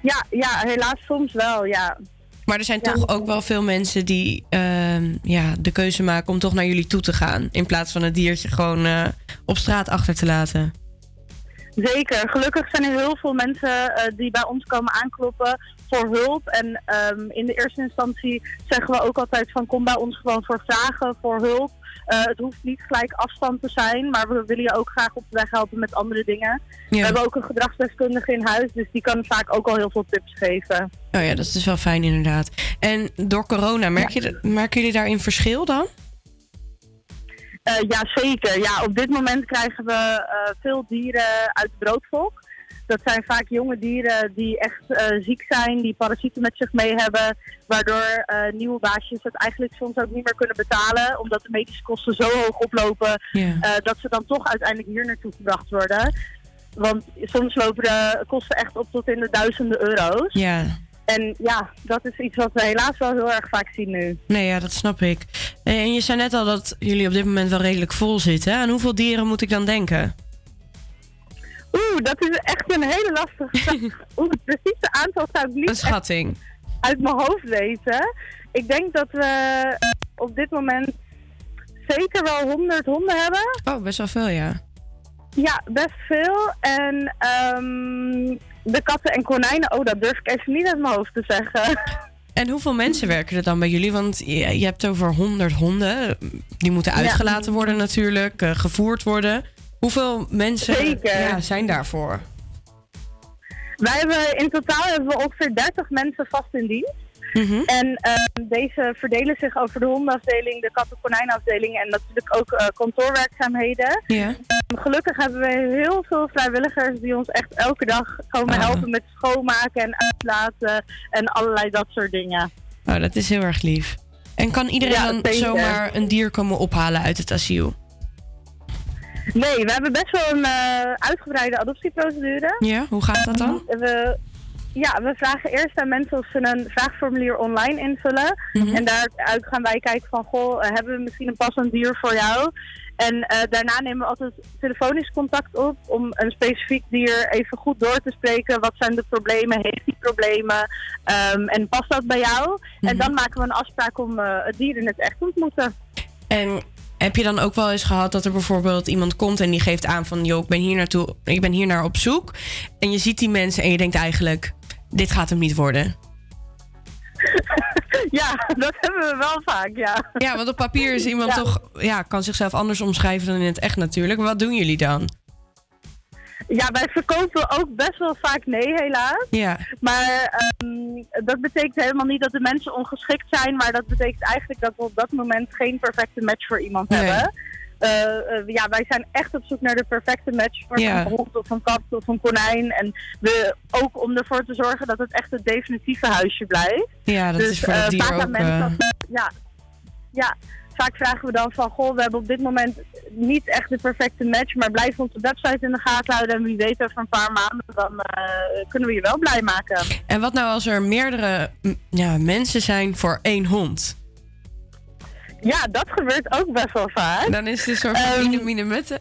Speaker 14: Ja, ja, helaas soms wel, ja.
Speaker 6: Maar er zijn
Speaker 14: Ja.
Speaker 6: toch ook wel veel mensen die ehm, ja, de keuze maken om toch naar jullie toe te gaan. In plaats van het diertje gewoon op straat achter te laten.
Speaker 14: Zeker. Gelukkig zijn er heel veel mensen eh, die bij ons komen aankloppen voor hulp. En ehm, in de eerste instantie zeggen we ook altijd van kom bij ons gewoon voor vragen, voor hulp. Eh, het hoeft niet gelijk afstand te zijn, maar we willen je ook graag op de weg helpen met andere dingen. We hebben ook een gedragsdeskundige in huis, dus die kan vaak ook al heel veel tips geven.
Speaker 6: Oh ja, dat is wel fijn inderdaad. En door corona, merk je, merken jullie daarin verschil dan?
Speaker 14: Eh, ja, zeker. Ja, op dit moment krijgen we eh, veel dieren uit broodvolk. Dat zijn vaak jonge dieren die echt eh, ziek zijn, die parasieten met zich mee hebben. Waardoor nieuwe baasjes het eigenlijk soms ook niet meer kunnen betalen. Omdat de medische kosten zo hoog oplopen dat ze dan toch uiteindelijk hier naartoe gebracht worden. Want soms lopen de kosten echt op tot in de duizenden euro's.
Speaker 6: Ja.
Speaker 14: En ja, dat is iets wat we helaas wel heel erg vaak zien nu.
Speaker 6: Nee, ja, dat snap ik. Eh, En je zei net al dat jullie op dit moment wel redelijk vol zitten. Aan hoeveel dieren moet ik dan denken?
Speaker 14: Oeh, dat is echt een hele lastige vraag. Oeh, het precieze aantal zou ik niet
Speaker 6: Een schatting.
Speaker 14: uit mijn hoofd weten. Ik denk dat we op dit moment zeker wel 100 honden hebben.
Speaker 6: Oh, best wel veel, ja.
Speaker 14: Ja, best veel. En ehm, de katten en konijnen, oh, dat durf ik even niet uit mijn hoofd te zeggen.
Speaker 6: En hoeveel mensen werken er dan bij jullie? Want je, je hebt over 100 honden. Die moeten
Speaker 14: Ja.
Speaker 6: uitgelaten worden natuurlijk, eh, gevoerd worden. Hoeveel mensen
Speaker 14: Zeker.
Speaker 6: Ja, zijn daarvoor?
Speaker 14: Wij hebben in totaal hebben we ongeveer 30 mensen vast in dienst.
Speaker 6: Mhm.
Speaker 14: En ehm, deze verdelen zich over de hondenafdeling, de katten-konijnafdeling en natuurlijk ook eh, kantoorwerkzaamheden. Ehm, Gelukkig hebben we heel veel vrijwilligers die ons echt elke dag komen
Speaker 6: Ah.
Speaker 14: helpen met schoonmaken en uitlaten en allerlei dat soort dingen.
Speaker 6: Oh, dat is heel erg lief. En kan iedereen
Speaker 14: Ja,
Speaker 6: dan zomaar een dier komen ophalen uit het asiel?
Speaker 14: Nee, we hebben best wel een eh, uitgebreide adoptieprocedure.
Speaker 6: Ja, hoe gaat dat dan?
Speaker 14: We, ja, we vragen eerst aan mensen of ze een vraagformulier online invullen.
Speaker 6: Mhm.
Speaker 14: En daaruit gaan wij kijken van, goh, eh, hebben we misschien een passend dier voor jou? En eh, daarna nemen we altijd telefonisch contact op om een specifiek dier even goed door te spreken. Wat zijn de problemen? Heeft die problemen? Ehm, en past dat bij jou? En
Speaker 6: Mhm.
Speaker 14: dan maken we een afspraak om eh, het dier in het echt te ontmoeten.
Speaker 6: En heb je dan ook wel eens gehad dat er bijvoorbeeld iemand komt en die geeft aan van... joh, ik ben hier naartoe, ik ben hier naar op zoek. En je ziet die mensen en je denkt eigenlijk, dit gaat hem niet worden.
Speaker 14: ja, dat hebben we wel vaak, ja.
Speaker 6: Ja, want op papier is iemand
Speaker 14: Ja.
Speaker 6: toch, ja, kan zichzelf anders omschrijven dan in het echt natuurlijk. Maar wat doen jullie dan?
Speaker 14: Ja, wij verkopen ook best wel vaak nee, helaas.
Speaker 6: Ja.
Speaker 14: Maar ehm, dat betekent helemaal niet dat de mensen ongeschikt zijn. Maar dat betekent eigenlijk dat we op dat moment geen perfecte match voor iemand
Speaker 6: Nee.
Speaker 14: hebben. Eh, eh, ja, wij zijn echt op zoek naar de perfecte match voor
Speaker 6: Ja.
Speaker 14: een hond of een kat of een konijn. En we, ook om ervoor te zorgen dat het echt het definitieve huisje blijft.
Speaker 6: Ja, dat
Speaker 14: dus,
Speaker 6: is voor
Speaker 14: eh,
Speaker 6: dat dier
Speaker 14: vaak
Speaker 6: ook...
Speaker 14: mensen
Speaker 6: eh,
Speaker 14: ja, ja, vaak vragen we dan van, goh, we hebben op dit moment niet echt de perfecte match, maar blijf onze website in de gaten houden en wie weet over een paar maanden, dan eh, kunnen we je wel blij maken.
Speaker 6: En wat nou als er meerdere ja, mensen zijn voor één hond?
Speaker 14: Ja, dat gebeurt ook best wel vaak.
Speaker 6: Dan is het een soort van
Speaker 14: Ehm,
Speaker 6: mine, mine mette.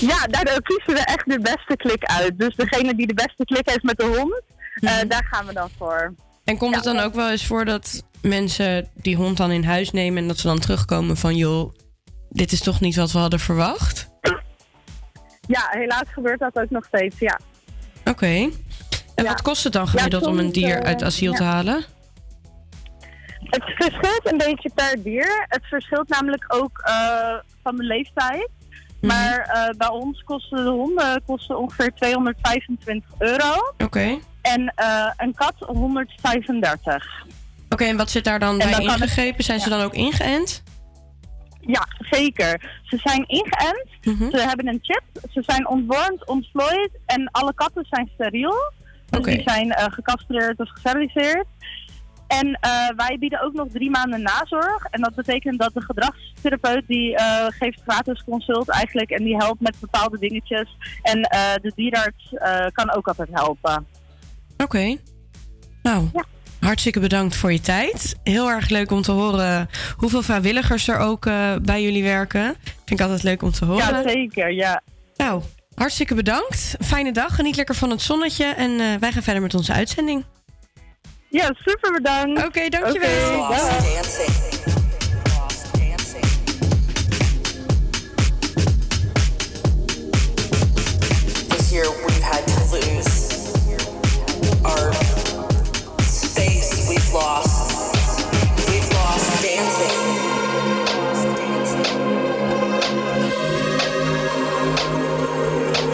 Speaker 14: Ja, daardoor kiezen we echt de beste klik uit. Dus degene die de beste klik heeft met de hond, eh,
Speaker 6: Mhm.
Speaker 14: daar gaan we dan voor.
Speaker 6: En komt het dan ook wel eens voor dat mensen die hond dan in huis nemen... en dat ze dan terugkomen van... joh, dit is toch niet wat we hadden verwacht?
Speaker 14: Ja, helaas gebeurt dat ook nog steeds, ja.
Speaker 6: Oké. En wat kost het dan gemiddeld om een dier
Speaker 14: eh,
Speaker 6: uit asiel te halen?
Speaker 14: Het verschilt een beetje per dier. Het verschilt namelijk ook eh, van de leeftijd. Maar eh, bij ons kosten de honden kosten ongeveer 225 euro.
Speaker 6: Oké.
Speaker 14: En eh, een kat 135.
Speaker 6: Oké, en wat zit daar dan
Speaker 14: En
Speaker 6: bij
Speaker 14: dan kan het-
Speaker 6: ingegrepen? Zijn ze dan ook ingeënt?
Speaker 14: Ja, zeker. Ze zijn ingeënt.
Speaker 6: Mhm.
Speaker 14: Ze hebben een chip. Ze zijn ontwormd, ontvlooid. En alle katten zijn steriel. Dus die zijn gecastreerd of gesteriliseerd. En eh, wij bieden ook nog drie maanden nazorg. En dat betekent dat de gedragstherapeut die eh, geeft gratis consult eigenlijk. En die helpt met bepaalde dingetjes. En eh, de dierarts kan ook altijd helpen.
Speaker 6: Oké. Nou, ja. hartstikke bedankt voor je tijd. Heel erg leuk om te horen hoeveel vrijwilligers er ook bij jullie werken. Vind ik altijd leuk om te horen.
Speaker 14: Ja, zeker, ja.
Speaker 6: Nou, hartstikke bedankt. Fijne dag. Geniet lekker van het zonnetje. En wij gaan verder met onze uitzending.
Speaker 14: Yeah, super bedankt.
Speaker 6: Oké, okay,
Speaker 14: dankjewel. Okay,
Speaker 15: This year we've had to lose our space we've lost. We've lost dancing.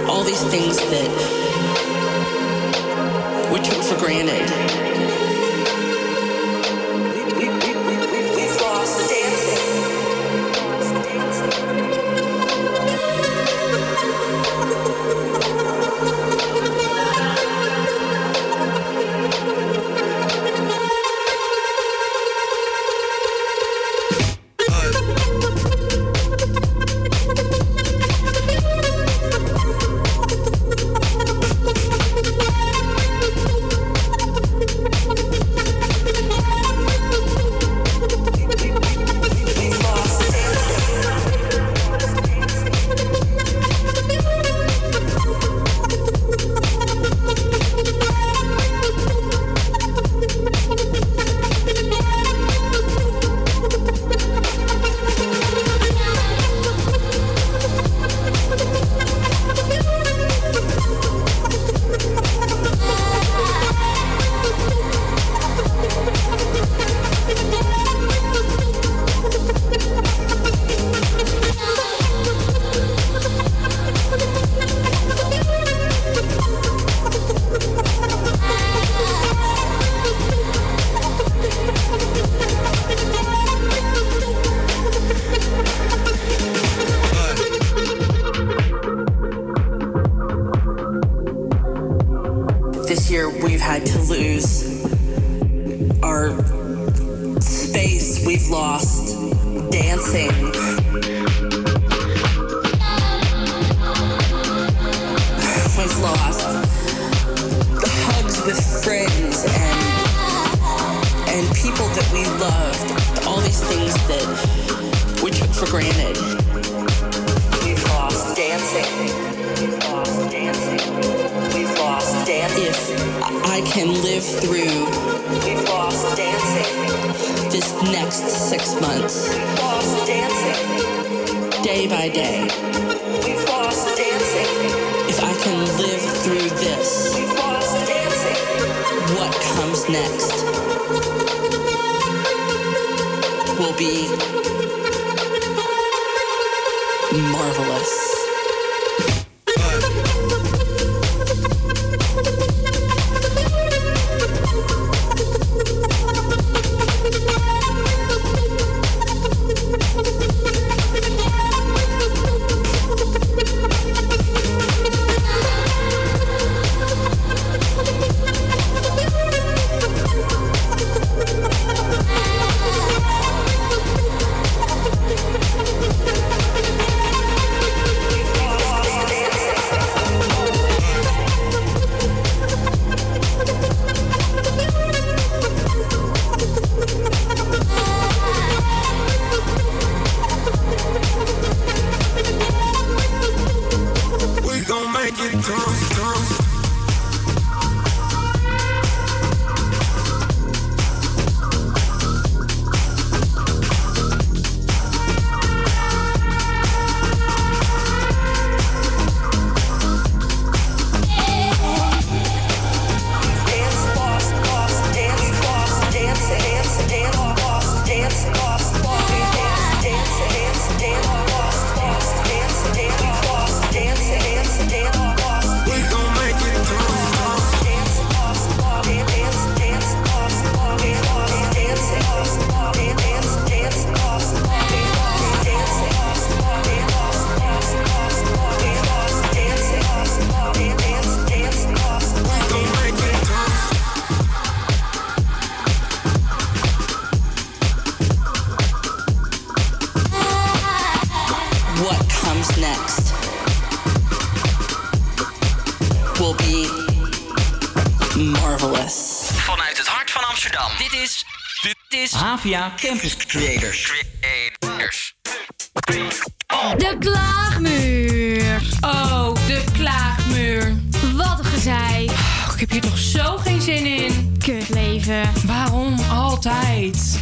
Speaker 15: All these things that we took for granted.
Speaker 8: via Campus Creators.
Speaker 4: De klaagmuur.
Speaker 6: Oh, de klaagmuur.
Speaker 4: Wat een gezei.
Speaker 6: Ik heb hier toch zo geen zin in.
Speaker 4: Kutleven.
Speaker 6: Waarom altijd?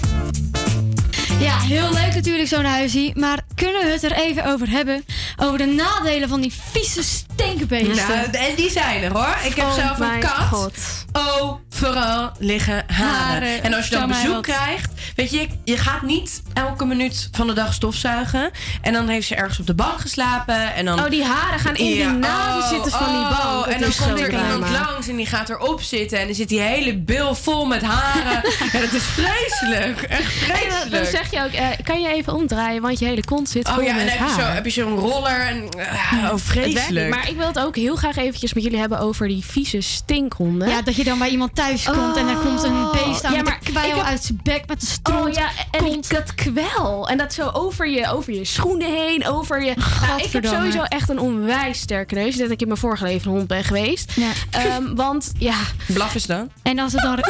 Speaker 4: Ja, heel leuk natuurlijk zo'n huisie. Maar kunnen we het er even over hebben? Over de nadelen van die vieze stinkbeesten.
Speaker 6: Nou, en die zijn er hoor. Ik heb
Speaker 4: oh
Speaker 6: zelf een kat.
Speaker 4: oh
Speaker 6: Overal liggen haren.
Speaker 4: haren.
Speaker 6: En als je dan bezoek krijgt, weet je, je gaat niet elke minuut van de dag stofzuigen. En dan heeft ze ergens op de bank geslapen. En dan,
Speaker 9: Oh, die haren gaan in die naden zitten van die bank. Dat
Speaker 6: En dan komt er iemand langs en die gaat erop zitten. En dan zit die hele bil vol met haren. ja, dat is vreselijk. Echt
Speaker 9: En dan- dan
Speaker 6: vreselijk.
Speaker 9: zeg je ook, eh, kan je even omdraaien, want je hele kont zit vol
Speaker 6: Oh ja, en
Speaker 9: met
Speaker 6: dan heb je, zo, heb je zo'n roller. En, oh,
Speaker 9: Het
Speaker 6: vreselijk.
Speaker 9: maar ik wil het ook heel graag eventjes met jullie hebben over die vieze stinkhonden.
Speaker 4: Ja, dat je dan bij iemand thuis komt en er komt een beest aan
Speaker 9: Ja,
Speaker 4: met
Speaker 9: maar
Speaker 4: een kwijl
Speaker 9: ik heb-
Speaker 4: uit zijn bek met een stront.
Speaker 9: Oh ja, en die, dat kwel. En dat zo over je, over je schoenen heen, over je... Nou, ik heb sowieso echt een onwijs sterke neus. Ik dat ik in mijn vorige leven een hond ben geweest. Ehm, want ja...
Speaker 6: Blaf is dan?
Speaker 4: En als het dan...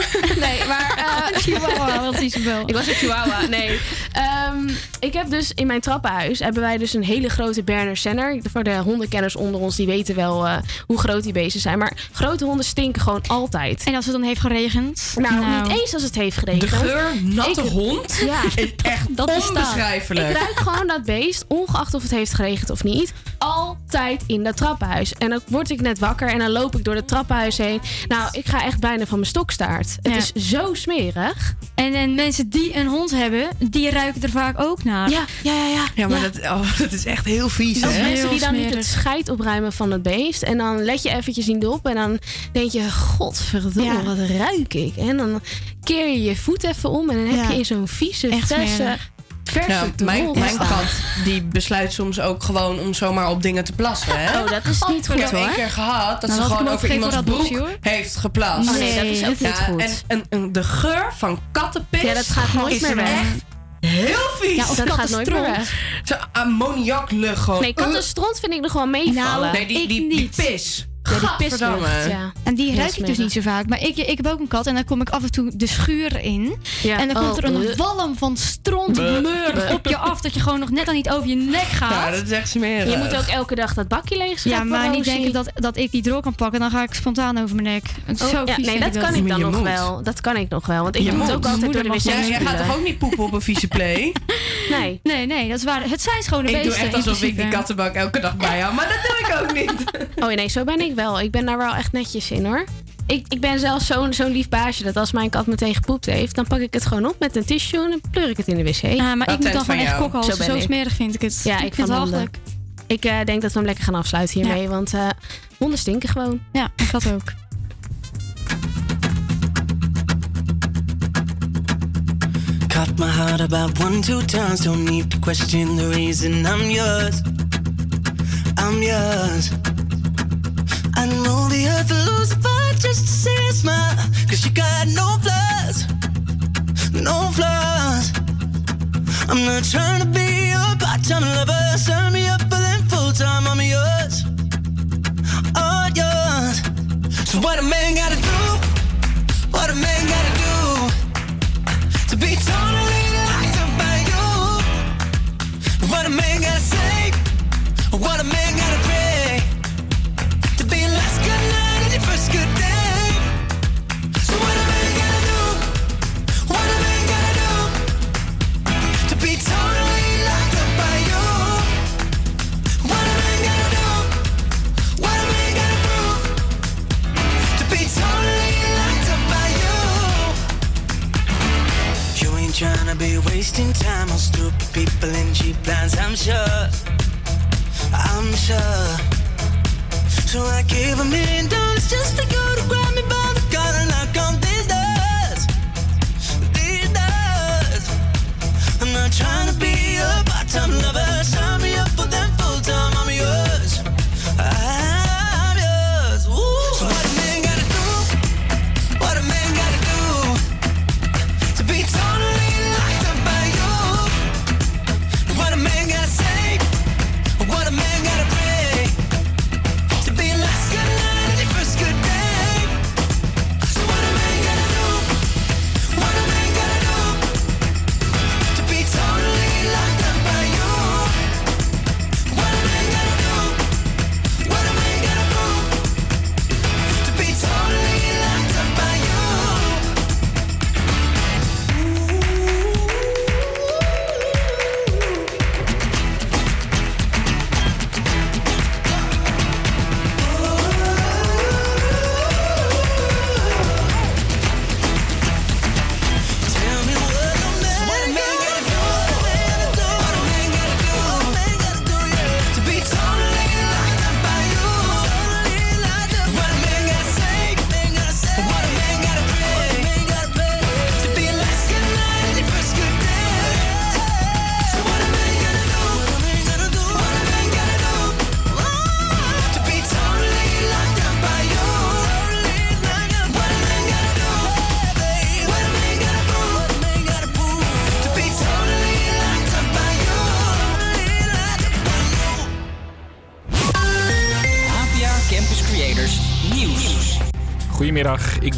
Speaker 9: nee, maar... eh,
Speaker 4: Chihuahua, wat is Isabel?
Speaker 9: Ik was een chihuahua, nee. Ehm, ik heb dus in mijn trappenhuis hebben wij dus een hele grote Berner Senner. Voor de hondenkenners onder ons, die weten wel eh, hoe groot die beesten zijn. Maar grote honden stinken gewoon altijd.
Speaker 4: En als het dan heeft geregend?
Speaker 9: Nou,
Speaker 4: Nou.
Speaker 9: niet eens als het heeft geregend.
Speaker 6: De geur natte
Speaker 9: Ik-
Speaker 6: hond
Speaker 9: Ja.
Speaker 6: Echt
Speaker 4: Dat bestaat.
Speaker 6: onbeschrijfelijk.
Speaker 9: Ik ruik gewoon dat beest, ongeacht of het heeft geregend of niet, altijd in dat trappenhuis. En dan word ik net wakker en dan loop ik door het trappenhuis heen. Nou, ik ga echt bijna van mijn stokstaart. Het
Speaker 4: Ja.
Speaker 9: is zo smerig.
Speaker 4: En, en mensen die een hond hebben, die ruiken er vaak ook naar.
Speaker 9: Ja, ja, ja. ja.
Speaker 6: Ja, maar
Speaker 9: Ja.
Speaker 6: Dat, oh, dat is echt heel vies, hè?
Speaker 9: mensen die dan niet het scheid opruimen van het beest. En dan let je eventjes niet op. En dan denk je, godverdomme,
Speaker 4: Ja.
Speaker 9: wat ruik ik. En dan keer je je voet even om. En dan heb
Speaker 4: Ja.
Speaker 9: je in zo'n vieze,
Speaker 4: Echt smerig.
Speaker 9: verse
Speaker 6: Ja, mijn, mijn kat die besluit soms ook gewoon om zomaar op dingen te plassen. Hè?
Speaker 9: Oh, dat is niet
Speaker 6: ik
Speaker 9: goed
Speaker 6: heb
Speaker 9: hoor.
Speaker 6: één keer gehad dat
Speaker 4: Nou,
Speaker 6: ze
Speaker 4: ik
Speaker 6: gewoon over
Speaker 4: ook
Speaker 6: iemands broek heeft geplast.
Speaker 9: Oh, nee, dat is ook niet
Speaker 6: ja,
Speaker 9: goed.
Speaker 6: En, en, en de geur van kattenpis
Speaker 9: Ja, dat gaat nooit
Speaker 6: is
Speaker 9: meer weg.
Speaker 6: echt heel vies.
Speaker 9: Ja, of dat gaat nooit meer weg.
Speaker 6: Zo'n ammoniaklucht gewoon.
Speaker 9: Nee, kattenstront vind ik nog wel meevallen.
Speaker 4: Nou,
Speaker 6: nee, die,
Speaker 4: ik
Speaker 6: die, die
Speaker 4: niet.
Speaker 6: pis.
Speaker 9: Ja, die
Speaker 6: Gadverdamme.
Speaker 9: pislucht, ja.
Speaker 4: En die ruik ik dus niet zo vaak. Maar ik, ik heb ook een kat en dan kom ik af en toe de schuur in.
Speaker 9: Ja.
Speaker 4: En dan komt er
Speaker 9: Oh,
Speaker 4: een
Speaker 9: bleh.
Speaker 4: walm van stront,
Speaker 6: Bleh.
Speaker 4: meur
Speaker 9: Bleh.
Speaker 4: op je af. Dat je gewoon nog net al niet over je nek gaat.
Speaker 6: Ja, dat is echt smerig.
Speaker 9: Je moet ook elke dag dat bakje leeg
Speaker 4: Ja, maar niet denken dat, dat ik die drol kan pakken. Dan ga ik spontaan over mijn nek. Het is
Speaker 9: Oh,
Speaker 4: zo
Speaker 9: ja,
Speaker 4: vies
Speaker 9: nee, dat kan ik dan nog
Speaker 6: moet.
Speaker 9: wel. Dat kan ik nog wel. Want ik
Speaker 6: Je
Speaker 9: moet
Speaker 6: moet.
Speaker 9: ook altijd door de wc
Speaker 6: Ja, jij gaat toch ook niet poepen op een vieze play?
Speaker 9: Nee.
Speaker 4: Nee, nee, dat is waar. Het zijn schone
Speaker 6: ik
Speaker 4: beesten.
Speaker 6: doe echt alsof ik die kattenbak elke dag bij hou. Maar dat doe ik ook niet.
Speaker 9: Oh nee, zo ben ik wel. Ik ben daar wel echt netjes in hoor. Ik, ik ben zelfs zo'n zo'n lief baasje dat als mijn kat meteen gepoept heeft, dan pak ik het gewoon op met een tissue en dan pleur ik het in de wc.
Speaker 4: Ah, maar ik moet dan
Speaker 6: van
Speaker 4: gewoon echt kokhalzen.
Speaker 9: Zo
Speaker 4: Zo,
Speaker 9: ik.
Speaker 4: smerig vind ik het.
Speaker 9: Ja, ik
Speaker 4: vind
Speaker 9: van
Speaker 4: het walgelijk.
Speaker 9: Ik eh, denk dat we hem lekker gaan afsluiten hiermee, want eh, honden stinken gewoon.
Speaker 4: Ja, ik had ook.
Speaker 16: Cut my heart about one, two times. Don't need to question the reason I'm yours. I'm yours. I know the earth will lose a just to see a smile. Cause you got no flaws. No flaws. I'm not trying to be your part-time lover. Sign me up for them full-time. I'm yours. All yours. So what a man gotta do? What a man gotta do? to be totally locked up by you. What a man gotta say, wasting time on stupid people and cheap plans, I'm sure. I'm sure. So I gave a million dollars just to go to grab me by the collar and knock on these doors. These doors. I'm not trying to be a part-time lover.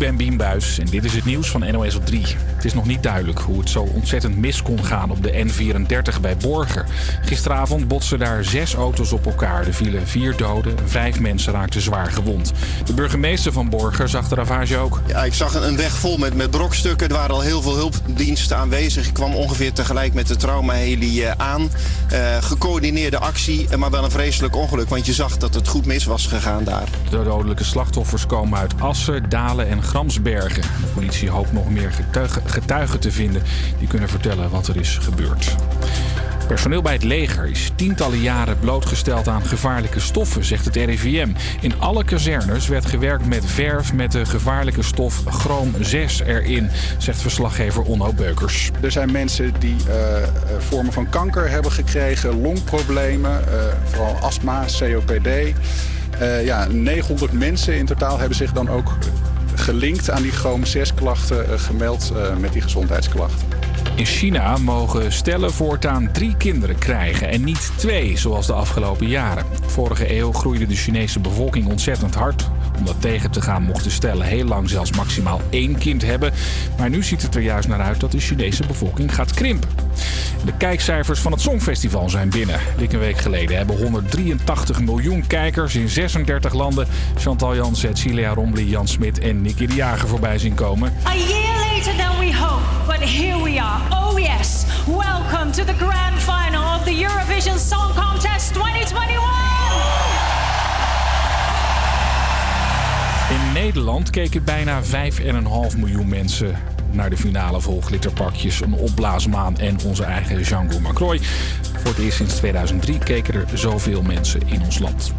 Speaker 2: Ben Bien Buis en dit is het nieuws van NOS op 3. Het is nog niet duidelijk hoe het zo ontzettend mis kon gaan op de N34 bij Borger. Gisteravond botsten daar zes auto's op elkaar. Er vielen vier doden en vijf mensen raakten zwaar gewond. De burgemeester van Borger zag de ravage ook.
Speaker 17: Ja, ik zag een een weg vol met, met brokstukken. Er waren al heel veel hulpdiensten aanwezig. Ik kwam ongeveer tegelijk met de traumaheli eh, aan. Eh, gecoördineerde actie, eh, maar wel een vreselijk ongeluk. Want je zag dat het goed mis was gegaan daar.
Speaker 2: De dodelijke slachtoffers komen uit Assen, Dalen en Gramsbergen. De politie hoopt nog meer getuigen, getuigen te vinden die kunnen vertellen wat er is gebeurd. Personeel bij het leger is tientallen jaren blootgesteld aan gevaarlijke stoffen, zegt het RIVM. In alle kazernes werd gewerkt met verf met de gevaarlijke stof chroom 6 erin, zegt verslaggever Onno Beukers.
Speaker 18: Er zijn mensen die eh, eh, vormen van kanker hebben gekregen, longproblemen, eh, vooral astma, COPD. Ja, 900 mensen in totaal hebben zich dan ook gelinkt aan die chroom 6 klachten, eh, gemeld eh, met die gezondheidsklachten.
Speaker 2: In China mogen stellen voortaan drie kinderen krijgen en niet twee, zoals de afgelopen jaren. Vorige eeuw groeide de Chinese bevolking ontzettend hard. Om dat tegen te gaan mochten stellen heel lang zelfs maximaal één kind hebben. Maar nu ziet het er juist naar uit dat de Chinese bevolking gaat krimpen. De kijkcijfers van het Songfestival zijn binnen. Dik een week geleden hebben 183 miljoen kijkers in 36 landen Chantal Jansen, Cilia Rombly, Jan Smit en Nicky de Jager voorbij zien komen.
Speaker 19: A year later than we hoped, but here we are. Oh yes, welcome to the grand final of the Eurovision Song Contest 2021.
Speaker 2: Nederland keken bijna 5,5 miljoen mensen naar de finale vol glitterpakjes, een opblaasmaan en onze eigen Django Macroy. Voor het eerst sinds 2003 keken er zoveel mensen in ons land.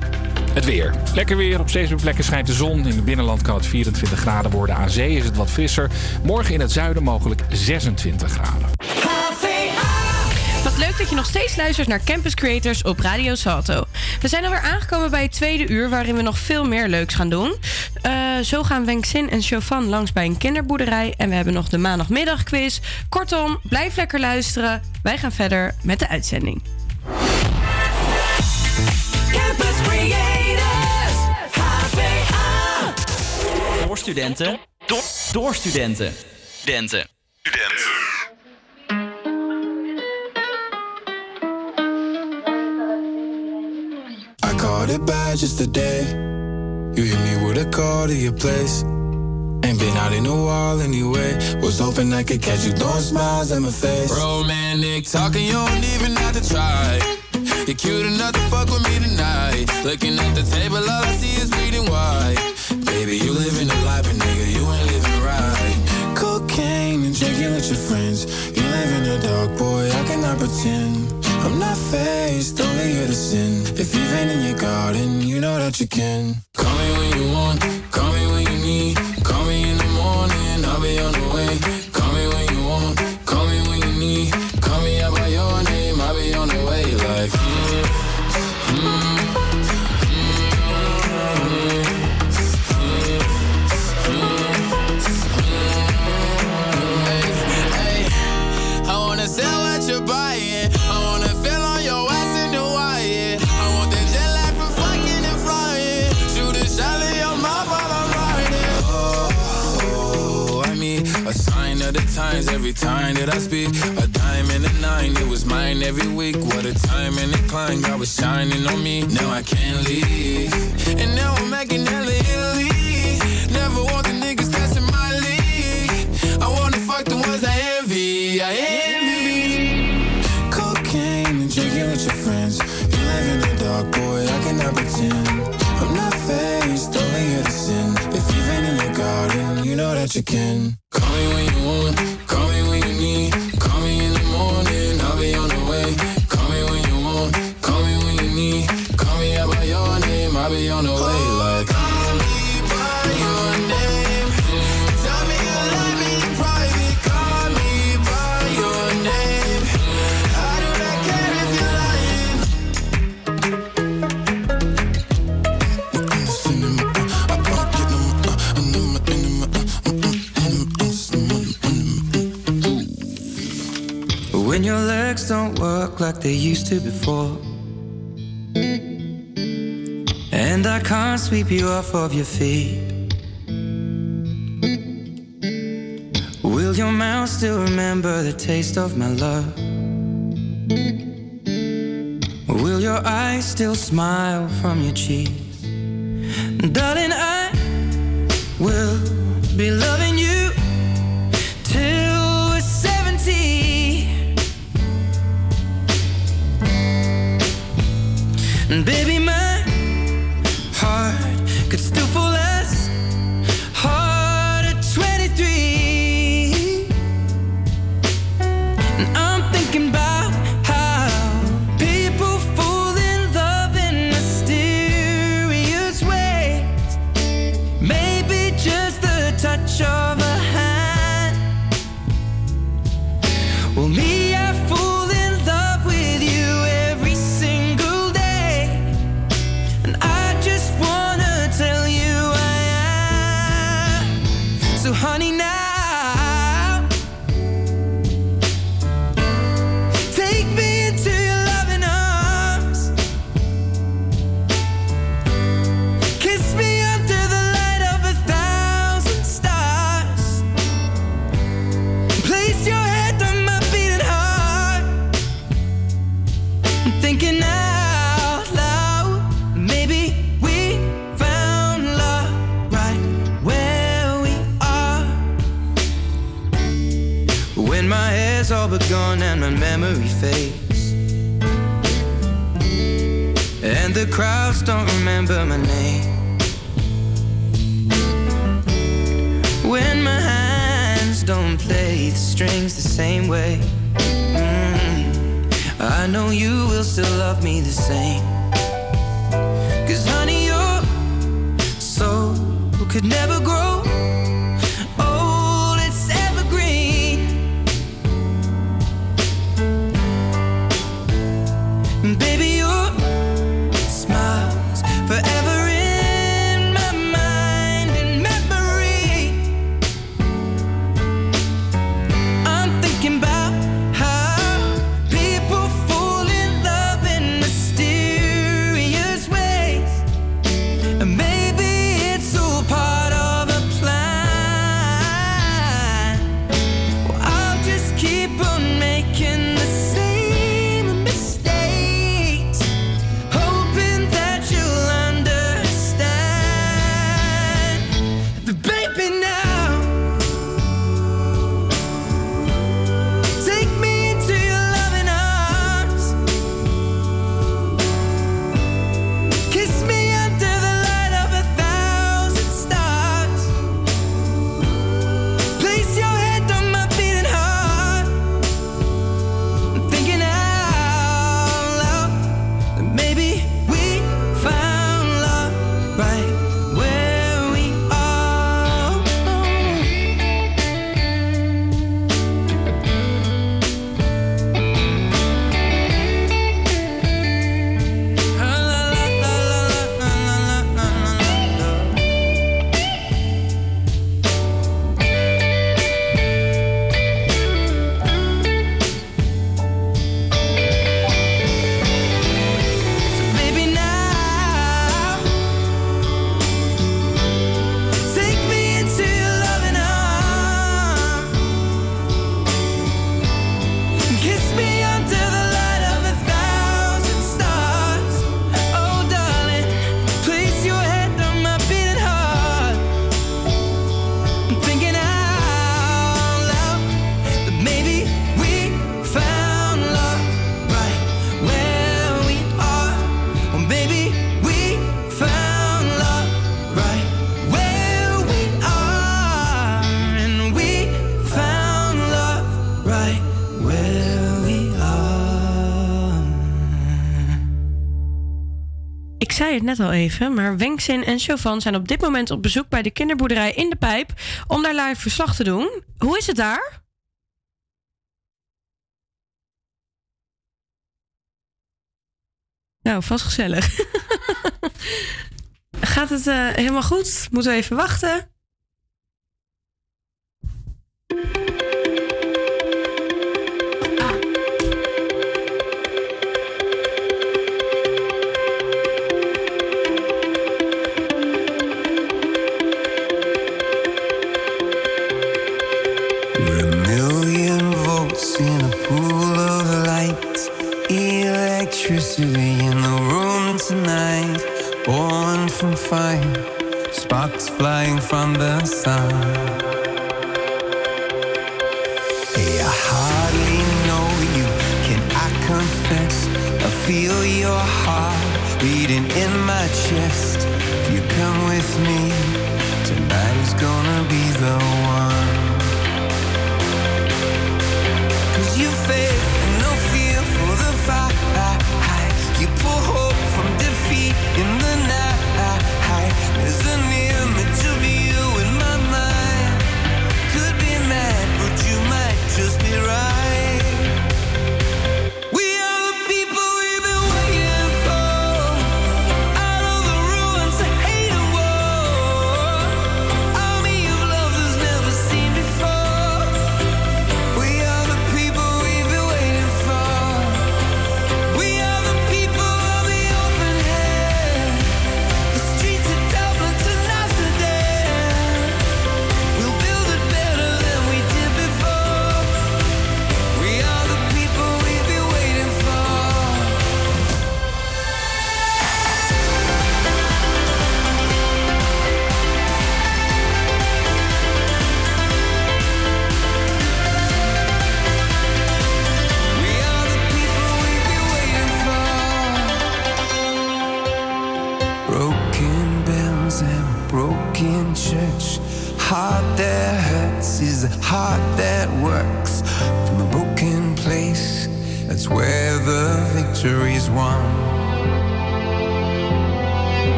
Speaker 2: Het weer. Lekker weer. Op steeds meer plekken schijnt de zon. In het binnenland kan het 24 graden worden. Aan zee is het wat frisser. Morgen in het zuiden mogelijk 26 graden.
Speaker 6: Wat leuk dat je nog steeds luistert naar Campus Creators op Radio Salto. We zijn alweer aangekomen bij het tweede uur waarin we nog veel meer leuks gaan doen. Eh, zo gaan Wenk Sin en Chauvin langs bij een kinderboerderij. En we hebben nog de maandagmiddagquiz. Kortom, blijf lekker luisteren. Wij gaan verder met de uitzending.
Speaker 16: Campus Creators, HVA.
Speaker 8: Voor studenten. Door, door studenten. Studenten.
Speaker 20: I it bad just today. You hit me with a call to your place. Ain't been out in a while anyway. Was hoping I could catch you throwing smiles at my face.
Speaker 16: Romantic talking, you don't even have to try. You're cute enough to fuck with me tonight. Looking at the table, all I see is bleeding white.
Speaker 20: Baby, you living a life, but nigga, you ain't living right. Cocaine and drinking with your friends. You live in the dark, boy, I cannot pretend. I'm not faced, only here to sin. If you've been in your garden, you know that you can.
Speaker 16: Call me when you want, call me when you need. Call on me.
Speaker 20: Now I can't leave.
Speaker 21: they used to before. And I can't sweep you off of your feet.
Speaker 22: Will your mouth still remember the taste of my love? Will your eyes still smile from your cheeks? Darling, I will be
Speaker 16: loved. net al even, maar Wenxin en Chauvin zijn op dit moment op bezoek bij de kinderboerderij in de Pijp om daar live verslag te doen. Hoe is het daar? Nou, vast gezellig. Gaat het eh, helemaal goed? Moeten we even wachten?
Speaker 21: Flying from the sun. Hey, I hardly know you, can I confess? I feel your heart beating in my chest. You come with me,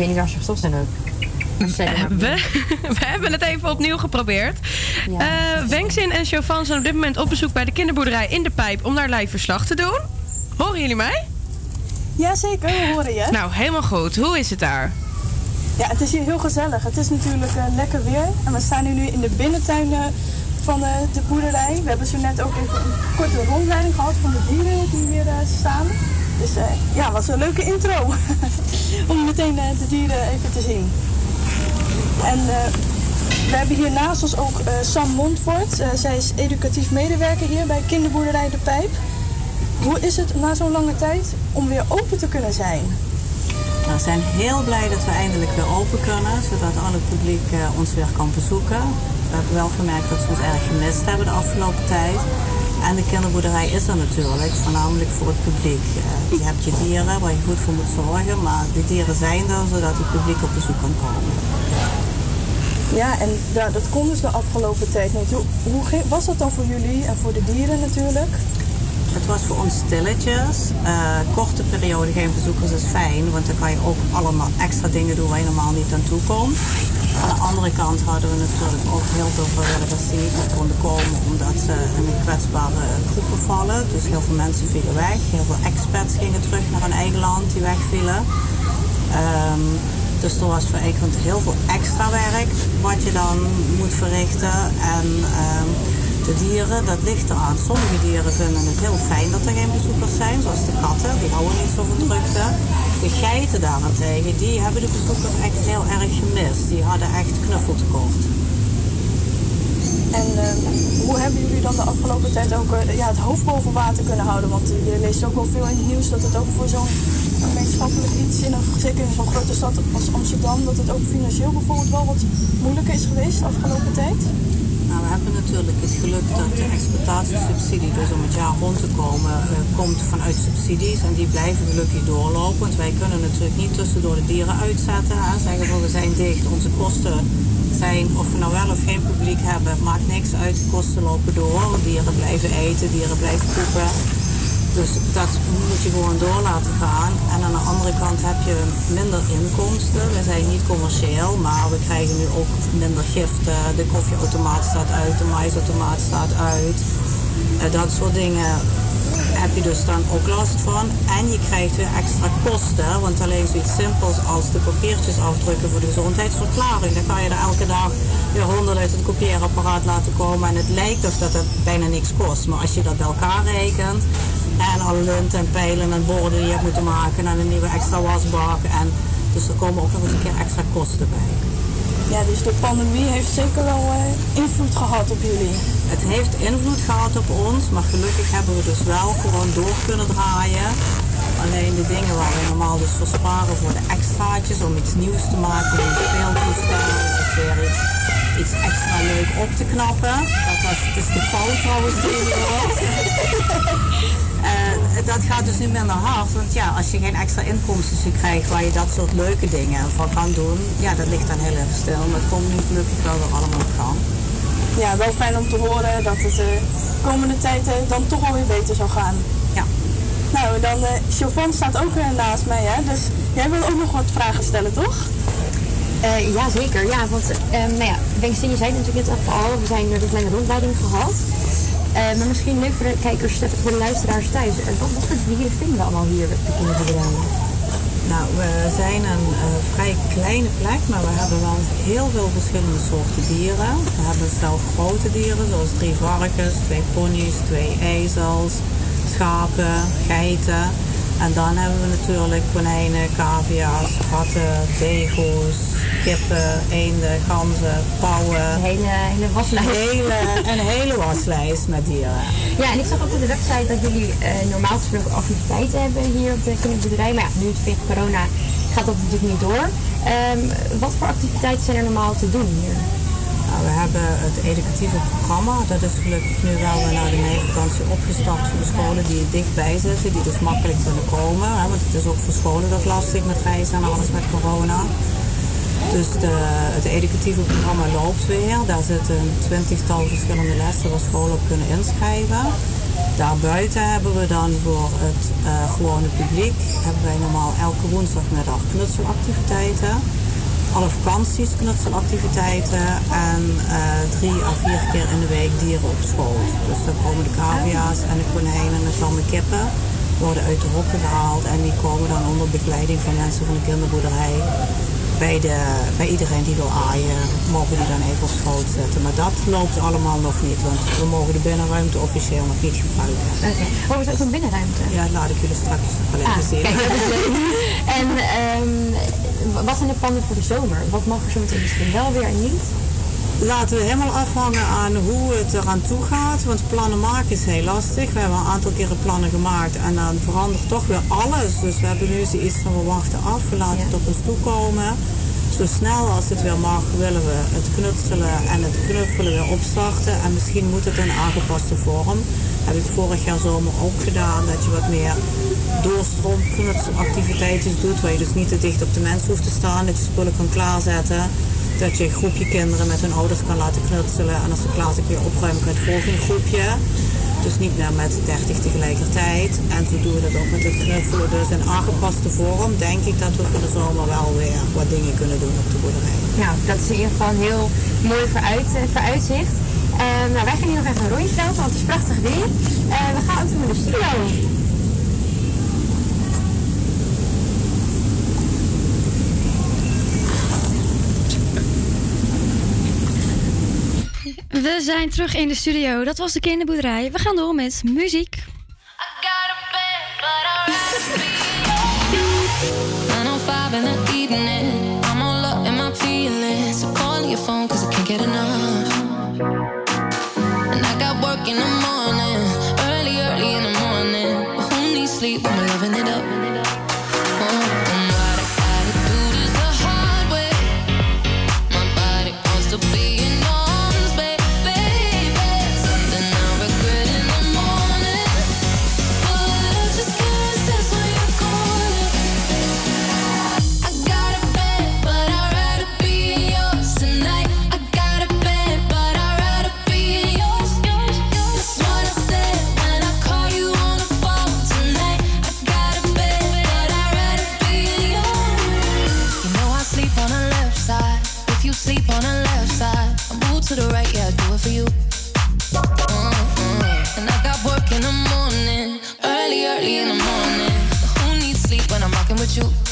Speaker 23: weet niet waar ze verstopt zijn ook.
Speaker 6: We, we hebben het even opnieuw geprobeerd. Eh Wenkzin en Chauvin zijn op dit moment op bezoek bij de kinderboerderij in de Pijp om daar live verslag te doen. Horen jullie mij?
Speaker 10: Jazeker, we horen je.
Speaker 6: Nou, helemaal goed. Hoe is het daar?
Speaker 10: Ja, het is hier heel gezellig. Het is natuurlijk eh, lekker weer. En we staan hier nu in de binnentuin eh, van eh, de boerderij. We hebben zo net ook even een korte rondleiding gehad van de dieren die hier eh, staan. Dus eh, ja, was een leuke intro. Om meteen eh, de dieren even te zien. En eh, we hebben hier naast ons ook eh, Sam Montfort. Eh, zij is educatief medewerker hier bij kinderboerderij De Pijp. Hoe is het na zo'n lange tijd om weer open te kunnen zijn?
Speaker 24: Nou, we zijn heel blij dat we eindelijk weer open kunnen, zodat alle publiek eh, ons weer kan bezoeken. We hebben wel gemerkt dat ze ons erg gemist hebben de afgelopen tijd. En de kinderboerderij is er natuurlijk, voornamelijk voor het publiek. Eh, je hebt je dieren waar je goed voor moet zorgen, maar die dieren zijn er zodat het publiek op bezoek kan komen.
Speaker 10: Ja, en ja, dat kon dus de afgelopen tijd niet. Hoe, was dat dan voor jullie en voor de dieren natuurlijk?
Speaker 24: Het was voor ons stilletjes. Eh, korte periode geen bezoekers is fijn, want dan kan je ook allemaal extra dingen doen waar je normaal niet aan toe komt. Andere kant hadden we natuurlijk ook heel veel vrijwilligers die niet konden komen omdat ze in een kwetsbare groepen vallen. Dus heel veel mensen vielen weg. Heel veel expats gingen terug naar hun eigen land die wegvielen. Ehm, dus er was voor heel veel extra werk wat je dan moet verrichten. En ehm, de dieren, dat ligt eraan. Sommige dieren vinden het heel fijn dat er geen bezoekers zijn, zoals de katten, die houden niet zo van drukte. De geiten daarentegen, die hebben de bezoekers echt heel erg gemist. Die hadden echt knuffeltekort.
Speaker 10: En ehm, hoe hebben jullie dan de afgelopen tijd ook eh, ja, het hoofd boven water kunnen houden? Want eh, je leest ook wel veel in het nieuws dat het ook voor zo'n gemeenschappelijk iets, in een, zeker in zo'n grote stad als Amsterdam, dat het ook financieel bijvoorbeeld wel wat moeilijker is geweest de afgelopen tijd.
Speaker 24: Nou, we hebben natuurlijk het geluk dat de exploitatiesubsidie, dus om het jaar rond te komen, eh, komt vanuit subsidies. En die blijven gelukkig doorlopen. Want wij kunnen natuurlijk niet tussendoor de dieren uitzetten. Hè. Zeggen van we zijn dicht, onze kosten zijn, of we nou wel of geen publiek hebben, maakt niks uit. De kosten lopen door. Dieren blijven eten, dieren blijven poepen. Dus dat moet je gewoon door laten gaan. En aan de andere kant heb je minder inkomsten. We zijn niet commercieel, maar we krijgen nu ook minder giften. De koffieautomaat staat uit, de maisautomaat staat uit. Eh, dat soort dingen heb je dus dan ook last van. En je krijgt weer extra kosten. Want alleen zoiets simpels als de papiertjes afdrukken voor de gezondheidsverklaring. Dan kan je er elke dag weer honderd uit het kopieerapparaat laten komen. En het lijkt of dat het bijna niks kost. Maar als je dat bij elkaar rekent. En alle lunten en pijlen en borden die je hebt moeten maken. En een nieuwe extra wasbak. En dus er komen ook nog eens een keer extra kosten bij.
Speaker 10: Ja, dus de pandemie heeft zeker wel eh, invloed gehad op jullie.
Speaker 24: Het heeft invloed gehad op ons, maar gelukkig hebben we dus wel gewoon door kunnen draaien. Alleen de dingen waar we normaal dus voor sparen voor de extraatjes om iets nieuws te maken, een speeltoestel of weer iets, iets extra leuk op te knappen. Dat was, het is de pauw trouwens die je hoort. Eh, dat gaat dus nu minder hard, want ja, als je geen extra inkomsten krijgt waar je dat soort leuke dingen van kan doen, ja, dat ligt dan heel even stil. Maar het komt nu gelukkig wel weer allemaal op gang.
Speaker 10: Ja, wel fijn om te horen dat het de komende tijd eh, dan toch alweer beter zou gaan.
Speaker 24: Ja.
Speaker 10: Nou, dan, eh Chauvin staat ook eh, naast mij, hè? Dus jij wil ook nog wat vragen stellen, toch?
Speaker 23: Eh, ja, zeker. Ja, want ehm nou ja, je zei natuurlijk net al, we zijn door de kleine rondleiding gehad. Eh, maar misschien leuk voor de kijkers, voor de luisteraars thuis. Eh, wat, voor dieren vinden we allemaal hier op de kinderboerderij?
Speaker 24: Nou, we zijn een vrij kleine plek, maar we hebben wel heel veel verschillende soorten dieren. We hebben zelf grote dieren, zoals drie varkens, twee ponies, twee ezels, schapen, geiten. En dan hebben we natuurlijk konijnen, cavia's, ratten, bego's, kippen, eenden, ganzen, pauwen.
Speaker 23: Een hele, hele waslijst.
Speaker 24: Een hele, een hele waslijst met dieren.
Speaker 23: Ja, en ik zag ook op de website dat jullie eh, normaal gesproken activiteiten hebben hier op de kinderboerderij. Maar ja, nu vanwege corona gaat dat natuurlijk niet door. Ehm, wat voor activiteiten zijn er normaal te doen hier?
Speaker 24: Nou, we hebben het educatieve programma. Dat is gelukkig nu wel weer na de meivakantie opgestart voor de scholen die er dichtbij zitten. Die dus makkelijk kunnen komen. Hè, want het is ook voor scholen dat lastig met reizen en alles met corona. Dus de, het educatieve programma loopt weer. Daar zitten een twintigtal verschillende lessen waar scholen op kunnen inschrijven. Daarbuiten hebben we dan voor het eh, gewone publiek hebben wij normaal elke woensdagmiddag knutselactiviteiten. Alle vakanties knutselactiviteiten en eh, drie à vier keer in de week dieren op school. Dus dan komen de cavia's en de konijnen en de kippen worden uit de hokken gehaald en die komen dan onder begeleiding van mensen van de kinderboerderij bij, de, bij iedereen die wil aaien, mogen die dan even op schoot zetten. Maar dat loopt allemaal nog niet, want we mogen de binnenruimte officieel nog niet gebruiken.
Speaker 23: Oké. Oh, we ook een binnenruimte.
Speaker 24: Ja, laat ik jullie straks nog wel even
Speaker 23: Ah,
Speaker 24: zien.
Speaker 23: kijk, dat is leuk. En ehm, wat zijn de plannen voor de zomer? Wat mag er zo meteen misschien wel weer en niet?
Speaker 24: Laten we helemaal afhangen aan hoe het eraan toe gaat. Want plannen maken is heel lastig. We hebben een aantal keren plannen gemaakt en dan verandert toch weer alles. Dus we hebben nu zoiets van we wachten af, we laten het op ons toekomen. Zo snel als het weer mag willen we het knutselen en het knuffelen weer opstarten. En misschien moet het in aangepaste vorm. Heb ik vorig jaar zomer ook gedaan. Dat je wat meer doorstroom knutselactiviteitjes doet. Waar je dus niet te dicht op de mensen hoeft te staan. Dat je spullen kan klaarzetten. Dat je een groepje kinderen met hun ouders kan laten knutselen. En als ze klaar zijn kun je opruimen bij het volgende groepje. Dus niet meer met 30 tegelijkertijd. En zo doen we dat ook met het knuffelen. Dus in aangepaste vorm denk ik dat we voor de zomer wel weer wat dingen kunnen doen op de boerderij.
Speaker 23: Nou, dat is in ieder geval een heel mooi vooruit, eh, vooruitzicht. Nou, wij gaan hier nog even een rondje lopen, want het is prachtig weer. Eh, we gaan ook naar de studio.
Speaker 4: We zijn terug in de studio. Dat was de kinderboerderij. We gaan door met muziek.
Speaker 16: 905
Speaker 1: you?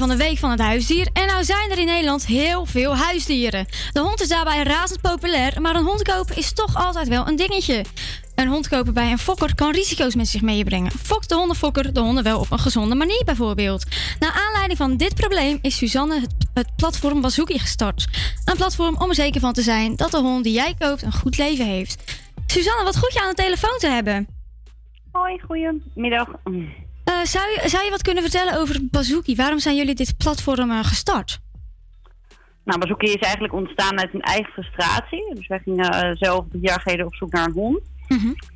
Speaker 4: Van de Week van het Huisdier. En nou zijn er in Nederland heel veel huisdieren. De hond is daarbij razend populair, maar een hond kopen is toch altijd wel een dingetje. Een hond kopen bij een fokker kan risico's met zich meebrengen. Fokt de hondenfokker de honden wel op een gezonde manier bijvoorbeeld? Naar aanleiding van dit probleem is Suzanne het, platform Bazooki gestart. Een platform om er zeker van te zijn dat de hond die jij koopt een goed leven heeft. Suzanne, wat goed je aan de telefoon te hebben.
Speaker 25: Hoi, goedemiddag.
Speaker 4: Eh, zou, je, zou je wat kunnen vertellen over Bazooki? Waarom zijn jullie dit platform eh, gestart?
Speaker 25: Nou, Bazooki is eigenlijk ontstaan uit een eigen frustratie. Dus wij gingen eh, zelf drie jaar geleden op zoek naar een hond.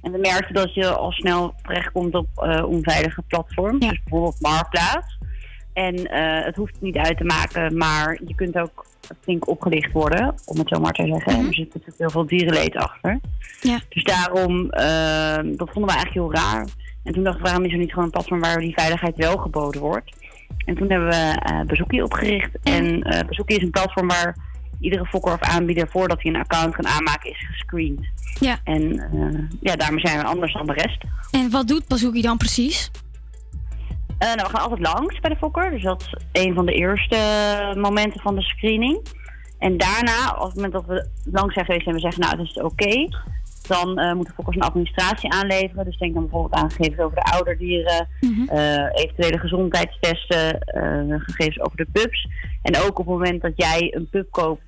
Speaker 25: En we merkten dat je al snel terechtkomt op onveilige platforms. Dus bijvoorbeeld Marktplaats. En het hoeft niet uit te maken, maar je kunt ook flink opgelicht worden, om het zo maar te zeggen. En er zit natuurlijk heel veel dierenleed achter.
Speaker 4: Ja.
Speaker 25: Dus daarom, dat vonden we eigenlijk heel raar. En toen dachten we, waarom is er niet gewoon een platform waar die veiligheid wel geboden wordt? En toen hebben we eh Bazooki opgericht. En eh Bazooki is een platform waar iedere fokker of aanbieder, voordat hij een account kan aanmaken, is gescreend.
Speaker 4: Ja.
Speaker 25: En eh, ja, daarmee zijn we anders dan de rest.
Speaker 4: En wat doet Bazooki dan precies?
Speaker 25: Nou, we gaan altijd langs bij de fokker. Dus dat is een van de eerste momenten van de screening. En daarna, op het moment dat we langs zijn geweest en we zeggen, nou, het is oké. Dan eh, moeten fokkers een administratie aanleveren. Dus denk dan bijvoorbeeld aan gegevens over de ouderdieren, eh, eventuele gezondheidstesten, eh, gegevens over de pups. En ook op het moment dat jij een pup koopt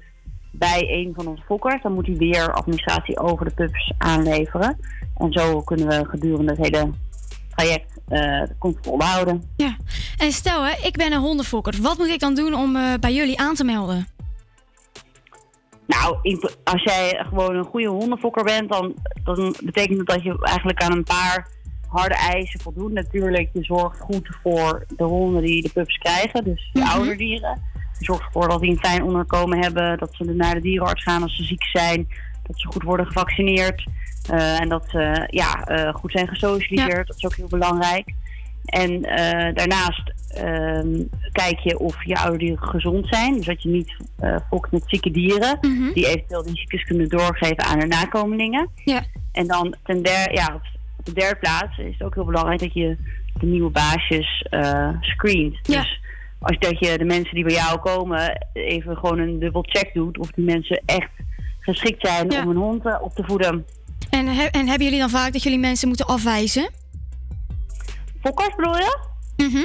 Speaker 25: bij een van onze fokkers, dan moet hij weer administratie over de pups aanleveren. En zo kunnen we gedurende het hele traject controle houden.
Speaker 4: Ja. En stel, hè, ik ben een hondenfokker. Wat moet ik dan doen om bij jullie aan te melden?
Speaker 25: Nou, als jij gewoon een goede hondenfokker bent, dan, dan betekent het dat je eigenlijk aan een paar harde eisen voldoet. Natuurlijk, je zorgt goed voor de honden die de pups krijgen, dus de ouderdieren. Je zorgt ervoor dat die een fijn onderkomen hebben, dat ze naar de dierenarts gaan als ze ziek zijn, dat ze goed worden gevaccineerd eh, en dat ze ja, eh, goed zijn gesocialiseerd. Dat is ook heel belangrijk. En eh, daarnaast ehm, kijk je of je oude dieren gezond zijn. Dus dat je niet eh fokt met zieke dieren. Die eventueel die ziektes kunnen doorgeven aan hun nakomelingen.
Speaker 4: Ja.
Speaker 25: En dan ten der, ja, op, de derde plaats is het ook heel belangrijk dat je de nieuwe baasjes eh, screent. Dus als dat je de mensen die bij jou komen even gewoon een dubbel check doet of die mensen echt geschikt zijn om een hond op te voeden.
Speaker 4: En, he- en hebben jullie dan vaak dat jullie mensen moeten afwijzen?
Speaker 25: Fokkers bedoel je?
Speaker 4: Mhm.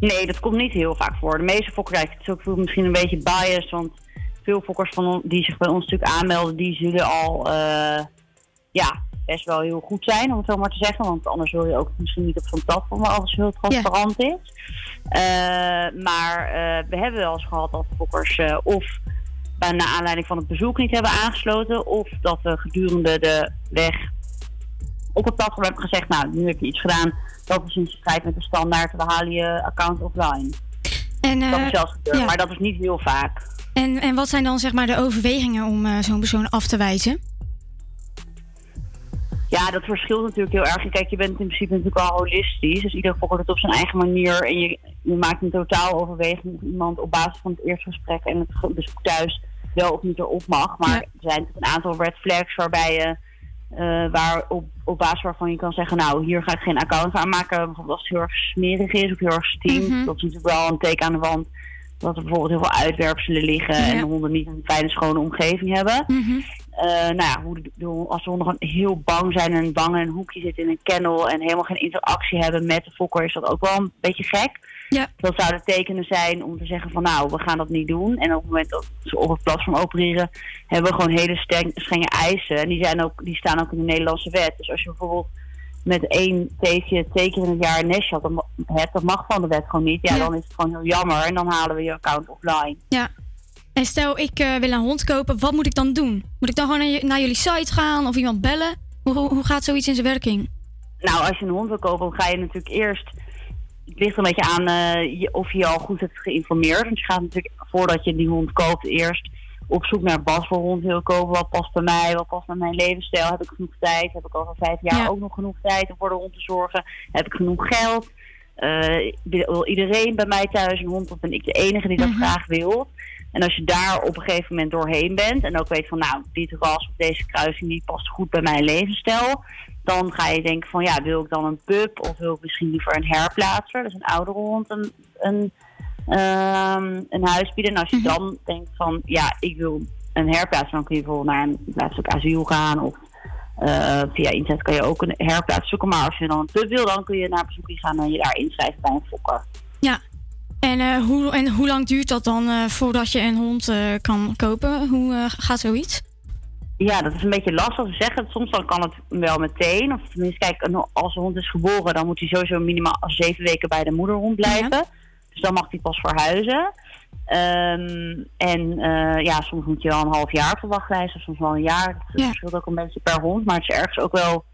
Speaker 25: Nee, dat komt niet heel vaak voor. De meeste fokkers, kijk, het is ook misschien een beetje biased, want veel fokkers van die zich bij ons natuurlijk aanmelden, die zullen al eh, ja, best wel heel goed zijn, om het zo maar te zeggen. Want anders wil je ook misschien niet op zo'n platform waar alles heel transparant is. Eh, maar eh, we hebben wel eens gehad dat fokkers of bij naar aanleiding van het bezoek niet hebben aangesloten, of dat we gedurende de weg op het platform hebben gezegd, nou, nu heb je iets gedaan, dat is in strijd met de standaard, we halen je account offline.
Speaker 4: En,
Speaker 25: dat
Speaker 4: eh,
Speaker 25: is zelfs gebeurd,
Speaker 4: ja.
Speaker 25: maar dat is niet heel vaak.
Speaker 4: En, en wat zijn dan zeg maar de overwegingen om eh, zo'n persoon af te wijzen?
Speaker 25: Ja, dat verschilt natuurlijk heel erg. Kijk, je bent in principe natuurlijk wel holistisch. Dus ieder fokker het op zijn eigen manier. En je, je maakt een totaal overweging of iemand op basis van het eerste gesprek en het bezoek thuis wel of niet erop mag. Maar er zijn natuurlijk een aantal red flags waarbij je, eh, waar op, op basis waarvan je kan zeggen, nou, hier ga ik geen account aanmaken. Bijvoorbeeld als het heel erg smerig is of heel erg stinkt.
Speaker 4: Mhm.
Speaker 25: Dat is natuurlijk wel een teken aan de wand dat er bijvoorbeeld heel veel uitwerpselen liggen en de honden niet een fijne, schone omgeving hebben. Eh, nou ja, hoe de, de- als de honden gewoon heel bang zijn en bang in een hoekje zitten in een kennel en helemaal geen interactie hebben met de fokker, is dat ook wel een beetje gek.
Speaker 4: Ja.
Speaker 25: Dat zouden tekenen zijn om te zeggen van nou, we gaan dat niet doen. En op het moment dat ze op het platform opereren, hebben we gewoon hele streng- strenge eisen. En die, zijn ook, die staan ook in de Nederlandse wet. Dus als je bijvoorbeeld met één teefje twee keer in het jaar een nestje hebt, dat mag van de wet gewoon niet. Ja,
Speaker 4: Ja.
Speaker 25: dan is het gewoon heel jammer en dan halen we je account offline.
Speaker 4: Ja. En stel, ik eh, wil een hond kopen, wat moet ik dan doen? Moet ik dan gewoon naar jullie site gaan of iemand bellen? Hoe, hoe, hoe gaat zoiets in zijn werking?
Speaker 25: Nou, als je een hond wil kopen, dan ga je natuurlijk eerst. Het ligt een beetje aan eh, je- of je je al goed hebt geïnformeerd. Want je gaat natuurlijk voordat je die hond koopt, eerst op zoek naar wat voor hond wil kopen. Wat past bij mij, wat past bij mijn levensstijl. Heb ik genoeg tijd? Heb ik over vijf jaar ook nog genoeg tijd om voor de hond te zorgen? Heb ik genoeg geld? Eh, wil iedereen bij mij thuis een hond of ben ik de enige die dat graag wil? En als je daar op een gegeven moment doorheen bent en ook weet van nou, dit ras of deze kruising die past goed bij mijn levensstijl, dan ga je denken van ja, wil ik dan een pup of wil ik misschien liever een herplaatser, dus een oudere hond, een, een, ehm, een huis bieden. En als je dan denkt van ja, ik wil een herplaatser, dan kun je bijvoorbeeld naar een plaatselijk asiel gaan of eh, via internet kan je ook een herplaats zoeken. Maar als je dan een pup wil, dan kun je naar bezoekje gaan en je daar inschrijven bij een fokker.
Speaker 4: Ja. En, eh, hoe, en hoe lang duurt dat dan eh, voordat je een hond kan kopen? Hoe gaat zoiets?
Speaker 25: Ja, dat is een beetje lastig te zeggen. Soms dan kan het wel meteen. Of tenminste, kijk, als een hond is geboren, dan moet hij sowieso minimaal zeven weken bij de moederhond blijven. Dus dan mag hij pas verhuizen. Ehm, en eh, ja, soms moet je wel een half jaar op de wachtlijst, of soms wel een jaar. Dat verschilt ook een beetje per hond. Maar het is ergens ook wel,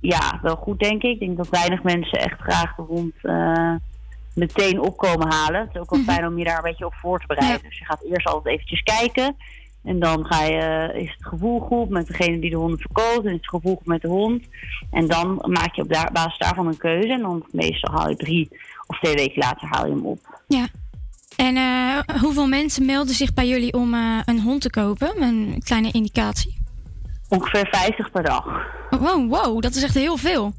Speaker 25: ja, wel goed, denk ik. Ik denk dat weinig mensen echt graag de hond eh, meteen opkomen halen. Het is ook wel fijn om je daar een beetje op voor te bereiden. Dus je gaat eerst altijd eventjes kijken. En dan ga je, is het gevoel goed met degene die de honden verkoopt. En is het gevoel goed met de hond. En dan maak je op daar, basis daarvan een keuze. En dan meestal haal je drie of twee weken later haal je hem op.
Speaker 4: Ja. En eh, hoeveel mensen melden zich bij jullie om eh, een hond te kopen? Een kleine indicatie.
Speaker 25: Ongeveer 50 per dag.
Speaker 4: Wow, wow, dat is echt heel veel.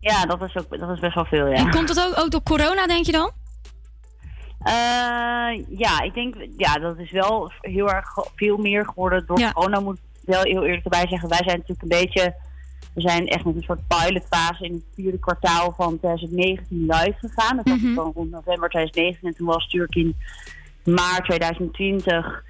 Speaker 25: Ja, dat is, ook, dat is best wel veel, ja.
Speaker 4: En komt dat ook, ook door corona, denk je dan?
Speaker 25: Eh, ja, ik denk, ja, dat is wel heel erg veel meer geworden door
Speaker 4: Ja.
Speaker 25: corona. Moet ik wel heel eerlijk erbij zeggen. Wij zijn natuurlijk een beetje, we zijn echt met een soort pilotfase in het vierde kwartaal van 2019 live gegaan. Dat was dan rond november 2019 en toen was natuurlijk in maart 2020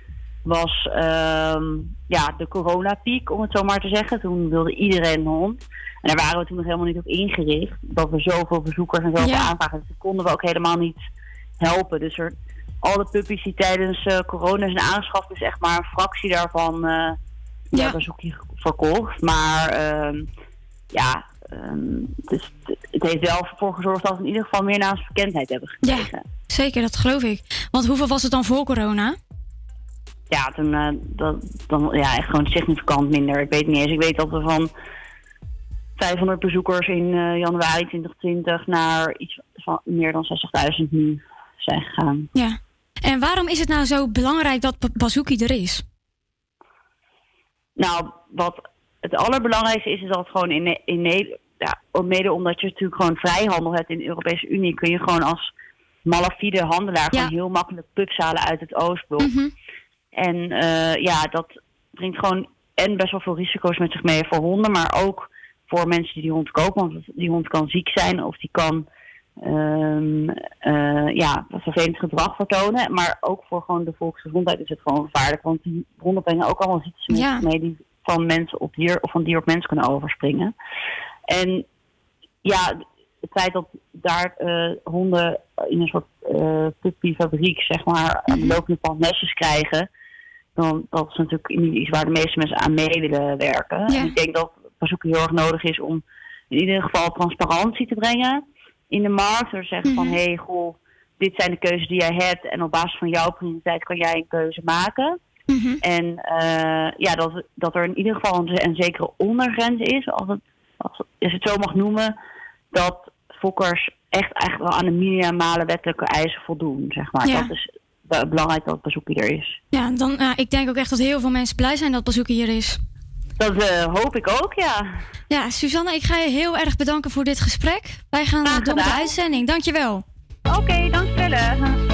Speaker 25: was ehm, ja, de coronapiek, om het zo maar te zeggen. Toen wilde iedereen een hond. En daar waren we toen nog helemaal niet op ingericht. Dat we zoveel bezoekers en zoveel
Speaker 4: Ja.
Speaker 25: aanvragen. Dus dat konden we ook helemaal niet helpen. Dus er, alle puppies die tijdens eh, corona zijn aangeschaft, is echt maar een fractie daarvan eh ja. zoekje verkocht. Maar ehm, ja, ehm, dus het, heeft wel voor gezorgd dat we in ieder geval meer naamsbekendheid hebben gekregen.
Speaker 4: Zeker, dat geloof ik. Want hoeveel was het dan voor corona?
Speaker 25: Ja, toen eh, dat, dan, ja, echt gewoon significant minder. Ik weet niet eens. Ik weet dat we van
Speaker 8: 500 bezoekers in januari 2020 naar iets van meer dan 60.000 nu zijn gegaan.
Speaker 4: Ja. En waarom is het nou zo belangrijk dat Ba- Bazooki er is?
Speaker 8: Nou, wat het allerbelangrijkste is, is dat gewoon in, in Nederland, ja, mede omdat je natuurlijk gewoon vrijhandel hebt in de Europese Unie, kun je gewoon als malafide handelaar gewoon heel makkelijk pubs halen uit het Oostblok. En eh, ja, dat brengt gewoon en best wel veel risico's met zich mee voor honden, maar ook voor mensen die die hond kopen. Want die hond kan ziek zijn of die kan ehm, eh, ja, vervelend gedrag vertonen. Maar ook voor gewoon de volksgezondheid is het gewoon gevaarlijk. Want die honden brengen ook allemaal ziektes
Speaker 4: Ja.
Speaker 8: mee die van mensen op dier of van dier op mens kunnen overspringen. En ja, het feit dat daar eh, honden in een soort eh puppyfabriek, zeg maar, aan de lopende nestjes krijgen, dan dat is natuurlijk niet iets waar de meeste mensen aan mee willen werken.
Speaker 4: Ja.
Speaker 8: En ik denk dat bezoek heel erg nodig is om in ieder geval transparantie te brengen in de markt. Te zeggen van, hé, hey, goh, dit zijn de keuzes die jij hebt en op basis van jouw prioriteit kan jij een keuze maken. En eh, ja, dat, dat er in ieder geval een, een zekere ondergrens is, als het, als het, als het zo mag noemen, dat fokkers echt eigenlijk wel aan de minimale wettelijke eisen voldoen, zeg maar.
Speaker 4: Ja.
Speaker 8: Dat is be- belangrijk dat het bezoekje er is.
Speaker 4: Ja, dan, ik denk ook echt dat heel veel mensen blij zijn dat Bazooki hier is.
Speaker 8: Dat eh, hoop ik ook, ja.
Speaker 4: Ja, Suzanne, ik ga je heel erg bedanken voor dit gesprek. Wij gaan eh, door met de uitzending. Dankjewel.
Speaker 8: Oké, dankjewel.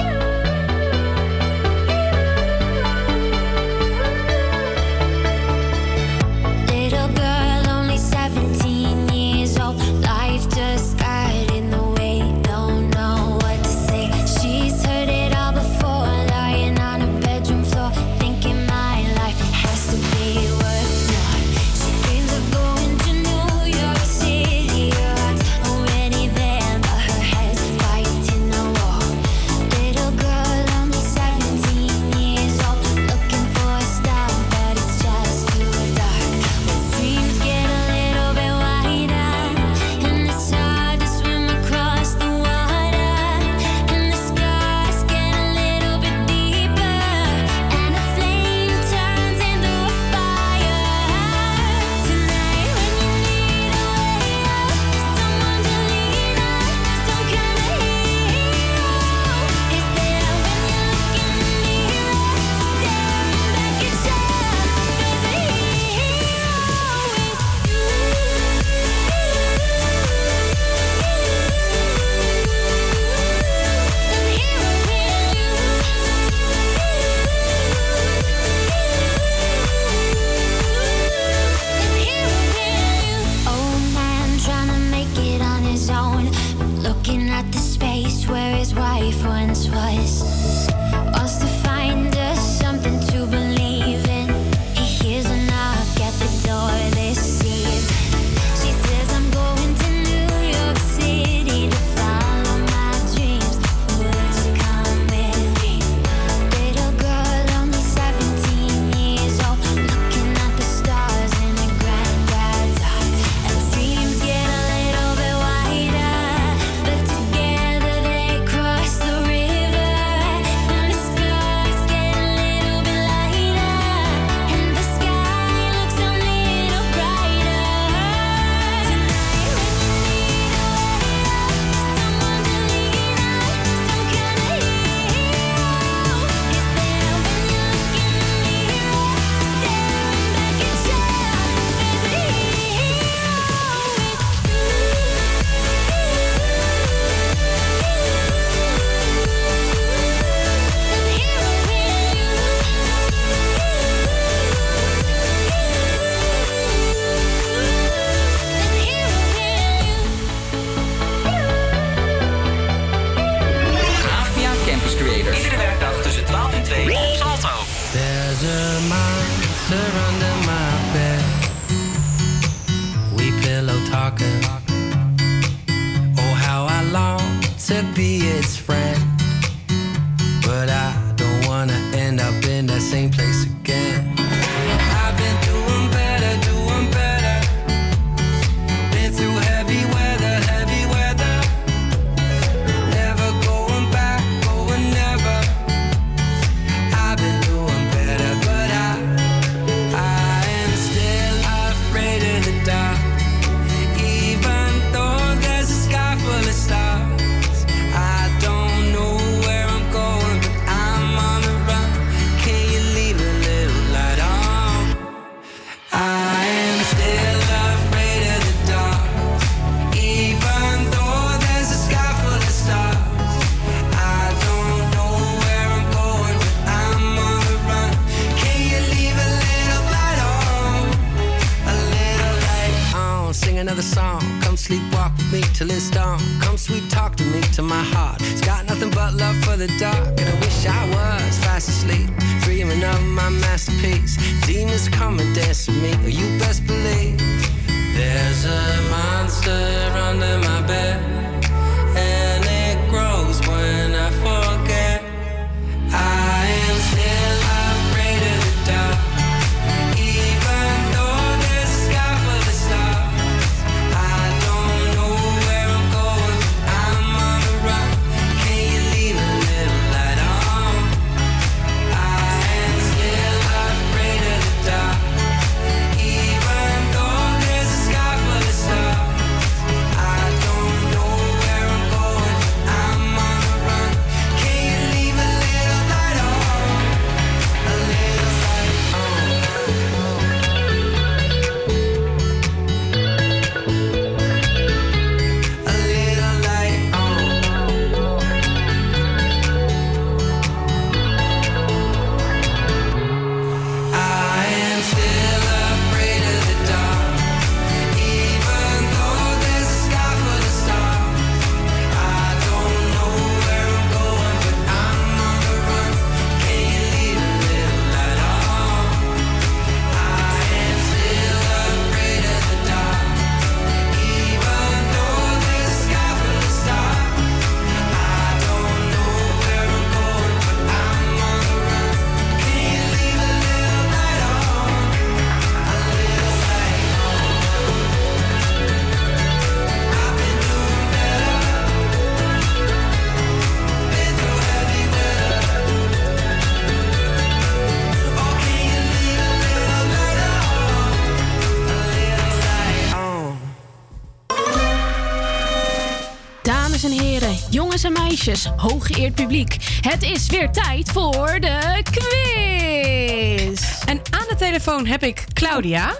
Speaker 9: Meisjes, hooggeëerd publiek. Het is weer tijd voor de quiz.
Speaker 6: En aan de telefoon heb ik Claudia.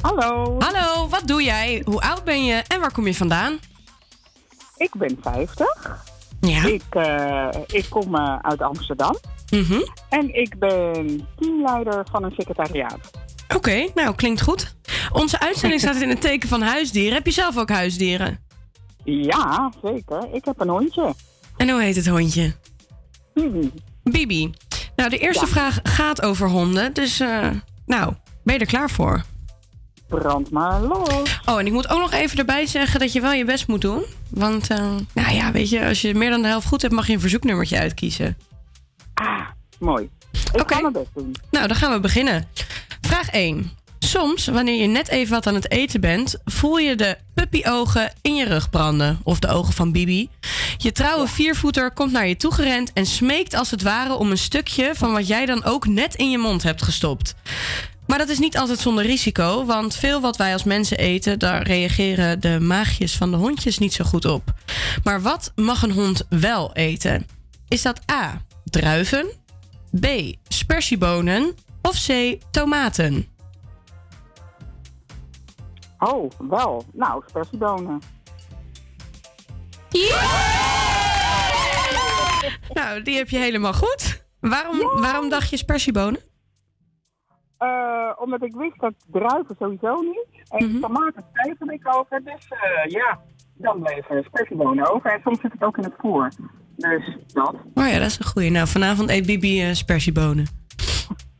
Speaker 26: Hallo.
Speaker 6: Hallo, wat doe jij? Hoe oud ben je en waar kom je vandaan?
Speaker 26: Ik ben 50.
Speaker 6: Ja.
Speaker 26: Ik, eh, ik kom eh, uit Amsterdam.
Speaker 6: Mhm.
Speaker 26: En ik ben teamleider van een secretariaat.
Speaker 6: Oké, nou klinkt goed. Onze uitzending staat in het teken van huisdieren. Heb je zelf ook huisdieren?
Speaker 26: Ja, zeker. Ik heb een hondje.
Speaker 6: En hoe heet het hondje?
Speaker 26: Bibi.
Speaker 6: Bibi. Nou, de eerste vraag gaat over honden. Dus, eh, nou, ben je er klaar voor?
Speaker 26: Brand maar los.
Speaker 6: Oh, en ik moet ook nog even erbij zeggen dat je wel je best moet doen. Want, eh, nou ja, weet je, als je meer dan de helft goed hebt, mag je een verzoeknummertje uitkiezen.
Speaker 26: Mooi. Ik ga mijn best doen.
Speaker 6: Nou, dan gaan we beginnen. Vraag 1. Soms, wanneer je net even wat aan het eten bent, voel je de puppyogen in je rug branden. Of de ogen van Bibi. Je trouwe viervoeter komt naar je toe gerend en smeekt als het ware om een stukje van wat jij dan ook net in je mond hebt gestopt. Maar dat is niet altijd zonder risico, want veel wat wij als mensen eten, daar reageren de maagjes van de hondjes niet zo goed op. Maar wat mag een hond wel eten? Is dat A. druiven, B. spersiebonen of C. tomaten?
Speaker 26: Oh, wel. Nou, spersiebonen.
Speaker 6: Nou, die heb je helemaal goed. Waarom, waarom dacht je spersiebonen?
Speaker 26: Eh, omdat ik wist dat druiven sowieso niet. En
Speaker 6: Mhm.
Speaker 26: tomaten twijfelde ik over. Dus eh, ja, dan bleven spersiebonen over. En soms zit het ook in het voer. Dus dat.
Speaker 6: Oh ja, dat is een goeie. Nou, vanavond eet Bibi eh, spersiebonen.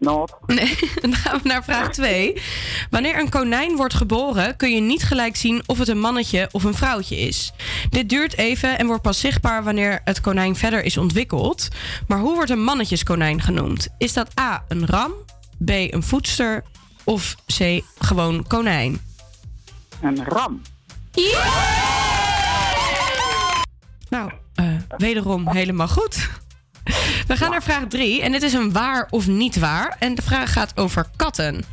Speaker 26: Not.
Speaker 6: Nee, dan gaan we naar vraag 2. Wanneer een konijn wordt geboren, kun je niet gelijk zien of het een mannetje of een vrouwtje is. Dit duurt even en wordt pas zichtbaar wanneer het konijn verder is ontwikkeld. Maar hoe wordt een mannetjeskonijn genoemd? Is dat A, een ram, B, een voedster of C, gewoon konijn?
Speaker 26: Een ram.
Speaker 6: Nou, eh, wederom helemaal goed. We gaan naar vraag 3 en dit is een waar of niet waar. En de vraag gaat over katten.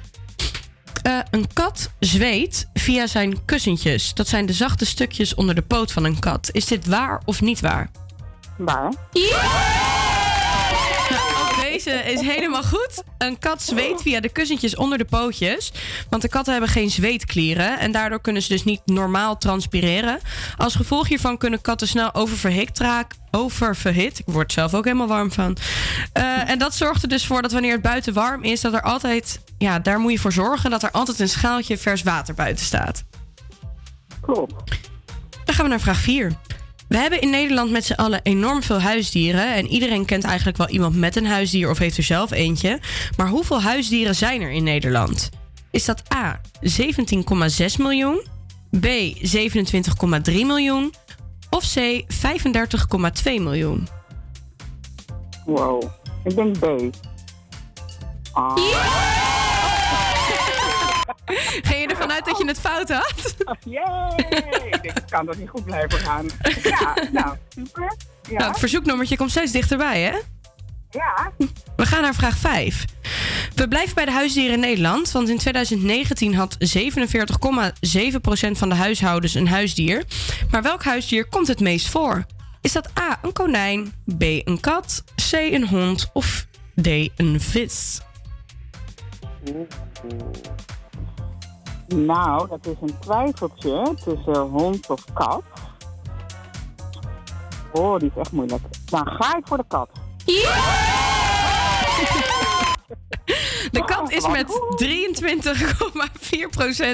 Speaker 6: Eh, een kat zweet via zijn kussentjes. Dat zijn de zachte stukjes onder de poot van een kat. Is dit waar of niet waar?
Speaker 26: Waar?
Speaker 6: Ook deze is helemaal goed. Een kat zweet via de kussentjes onder de pootjes. Want de katten hebben geen zweetklieren. En daardoor kunnen ze dus niet normaal transpireren. Als gevolg hiervan kunnen katten snel oververhit raken. Oververhit. Ik word zelf ook helemaal warm van. Eh, en dat zorgt er dus voor dat wanneer het buiten warm is, dat er altijd. Ja, daar moet je voor zorgen dat er altijd een schaaltje vers water buiten staat.
Speaker 26: klopt.
Speaker 6: Dan gaan we naar vraag 4. We hebben in Nederland met z'n allen enorm veel huisdieren. En iedereen kent eigenlijk wel iemand met een huisdier of heeft er zelf eentje. Maar hoeveel huisdieren zijn er in Nederland? Is dat A 17,6 miljoen, B 27,3 miljoen of C 35,2 miljoen?
Speaker 26: Wow. Ik denk B. Ah.
Speaker 6: Ging je ervan uit dat je het fout had?
Speaker 26: Yay! ik denk, ik kan toch niet goed blijven gaan. Ja, nou, super. Ja.
Speaker 6: Nou, het verzoeknummertje komt steeds dichterbij, hè?
Speaker 26: Ja.
Speaker 6: We gaan naar vraag 5. We blijven bij de huisdieren in Nederland, want in 2019 had 47,7% van de huishoudens een huisdier. Maar welk huisdier komt het meest voor? Is dat A, een konijn, B, een kat, C, een hond of D, een vis?
Speaker 26: Nou, dat is een twijfeltje tussen hond of kat. Oh, die is echt moeilijk. Dan ga ik voor de kat.
Speaker 6: De kat is met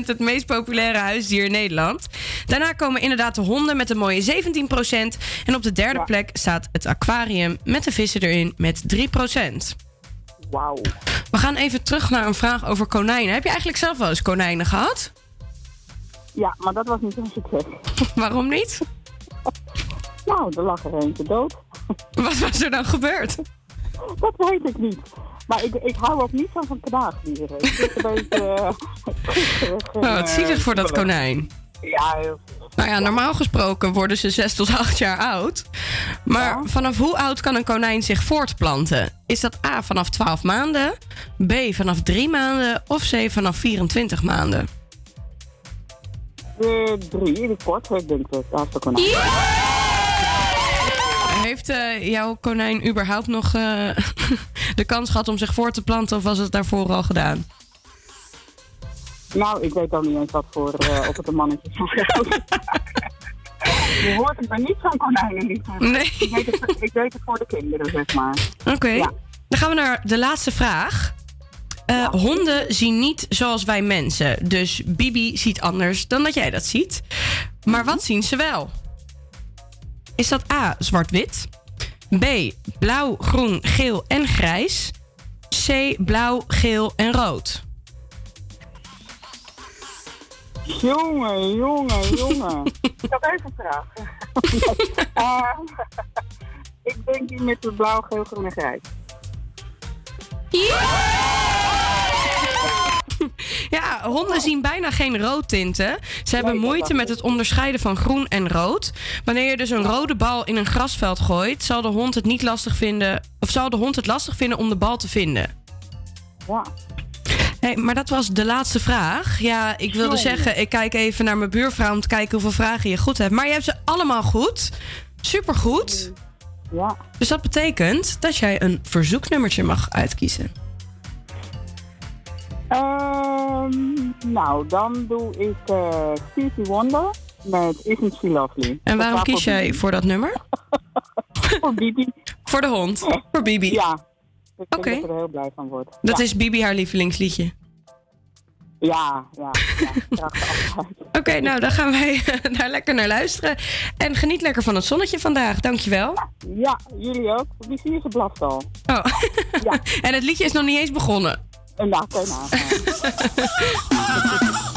Speaker 6: 23,4% het meest populaire huisdier in Nederland. Daarna komen inderdaad de honden met een mooie 17%. En op de derde plek staat het aquarium met de vissen erin met 3%.
Speaker 26: Wauw.
Speaker 6: We gaan even terug naar een vraag over konijnen. Heb je eigenlijk zelf wel eens konijnen gehad?
Speaker 26: Ja, maar dat was niet een succes.
Speaker 6: Waarom niet?
Speaker 26: Nou, er lag er eentje dood.
Speaker 6: Wat was er dan gebeurd?
Speaker 26: Dat weet ik niet. Maar ik, ik hou ook niet zo van knaagdieren. Het een beetje... eh,
Speaker 6: Oh, wat
Speaker 26: eh,
Speaker 6: zielig voor dat
Speaker 26: kriebelig.
Speaker 6: konijn.
Speaker 26: Ja, heel.
Speaker 6: Nou ja, normaal gesproken worden ze 6 tot 8 jaar oud. Maar vanaf hoe oud kan een konijn zich voortplanten? Is dat A vanaf 12 maanden, B vanaf 3 maanden of C vanaf 24 maanden?
Speaker 26: De drie, de kort, ik denk dat dat de konijn.
Speaker 6: Heeft eh, jouw konijn überhaupt nog eh, de kans gehad om zich voor te planten of was het daarvoor al gedaan?
Speaker 26: Nou, ik weet ook niet eens wat voor, eh, of het een mannetje is of. Je hoort het maar niet van konijnen.
Speaker 6: Nee.
Speaker 26: Ik weet, het, ik weet het voor de kinderen, zeg maar.
Speaker 6: Oké, dan gaan we naar de laatste vraag. Eh, Honden zien niet zoals wij mensen. Dus Bibi ziet anders dan dat jij dat ziet. Maar wat zien ze wel? Is dat A, zwart-wit? B, blauw, groen, geel en grijs? C, blauw, geel en rood?
Speaker 26: Jongen, jongen, jongen. ik had even een vraag. Eh, ik denk die met de blauw, geel, groen en grijs.
Speaker 6: Ja, honden zien bijna geen roodtinten. Ze hebben moeite met het onderscheiden van groen en rood. Wanneer je dus een rode bal in een grasveld gooit, zal de hond het niet lastig vinden. Of zal de hond het lastig vinden om de bal te vinden.
Speaker 26: Ja.
Speaker 6: Hey, maar dat was de laatste vraag. Ja, ik wilde
Speaker 26: Jongen.
Speaker 6: zeggen, ik kijk even naar mijn buurvrouw om te kijken hoeveel vragen je goed hebt. Maar je hebt ze allemaal goed. Supergoed.
Speaker 26: Ja.
Speaker 6: Dus dat betekent dat jij een verzoeknummertje mag uitkiezen.
Speaker 26: Ehm, nou, dan doe ik eh Stevie Wonder met Isn't She Lovely.
Speaker 6: En waarom kies jij voor dat nummer?
Speaker 26: voor Bibi.
Speaker 6: Voor de hond. Voor Bibi.
Speaker 26: Ja. Ik denk
Speaker 6: Oké.
Speaker 26: dat ik er heel blij van word.
Speaker 6: Dat
Speaker 26: ja.
Speaker 6: is Bibi haar lievelingsliedje.
Speaker 26: Ja, ja, ja.
Speaker 6: Oké, nou dan gaan wij daar lekker naar luisteren. En geniet lekker van het zonnetje vandaag. Dankjewel.
Speaker 26: Ja, jullie ook. Wie zie je ze blaft al?
Speaker 6: Oh. en het liedje is nog niet eens begonnen.
Speaker 26: En daar kan je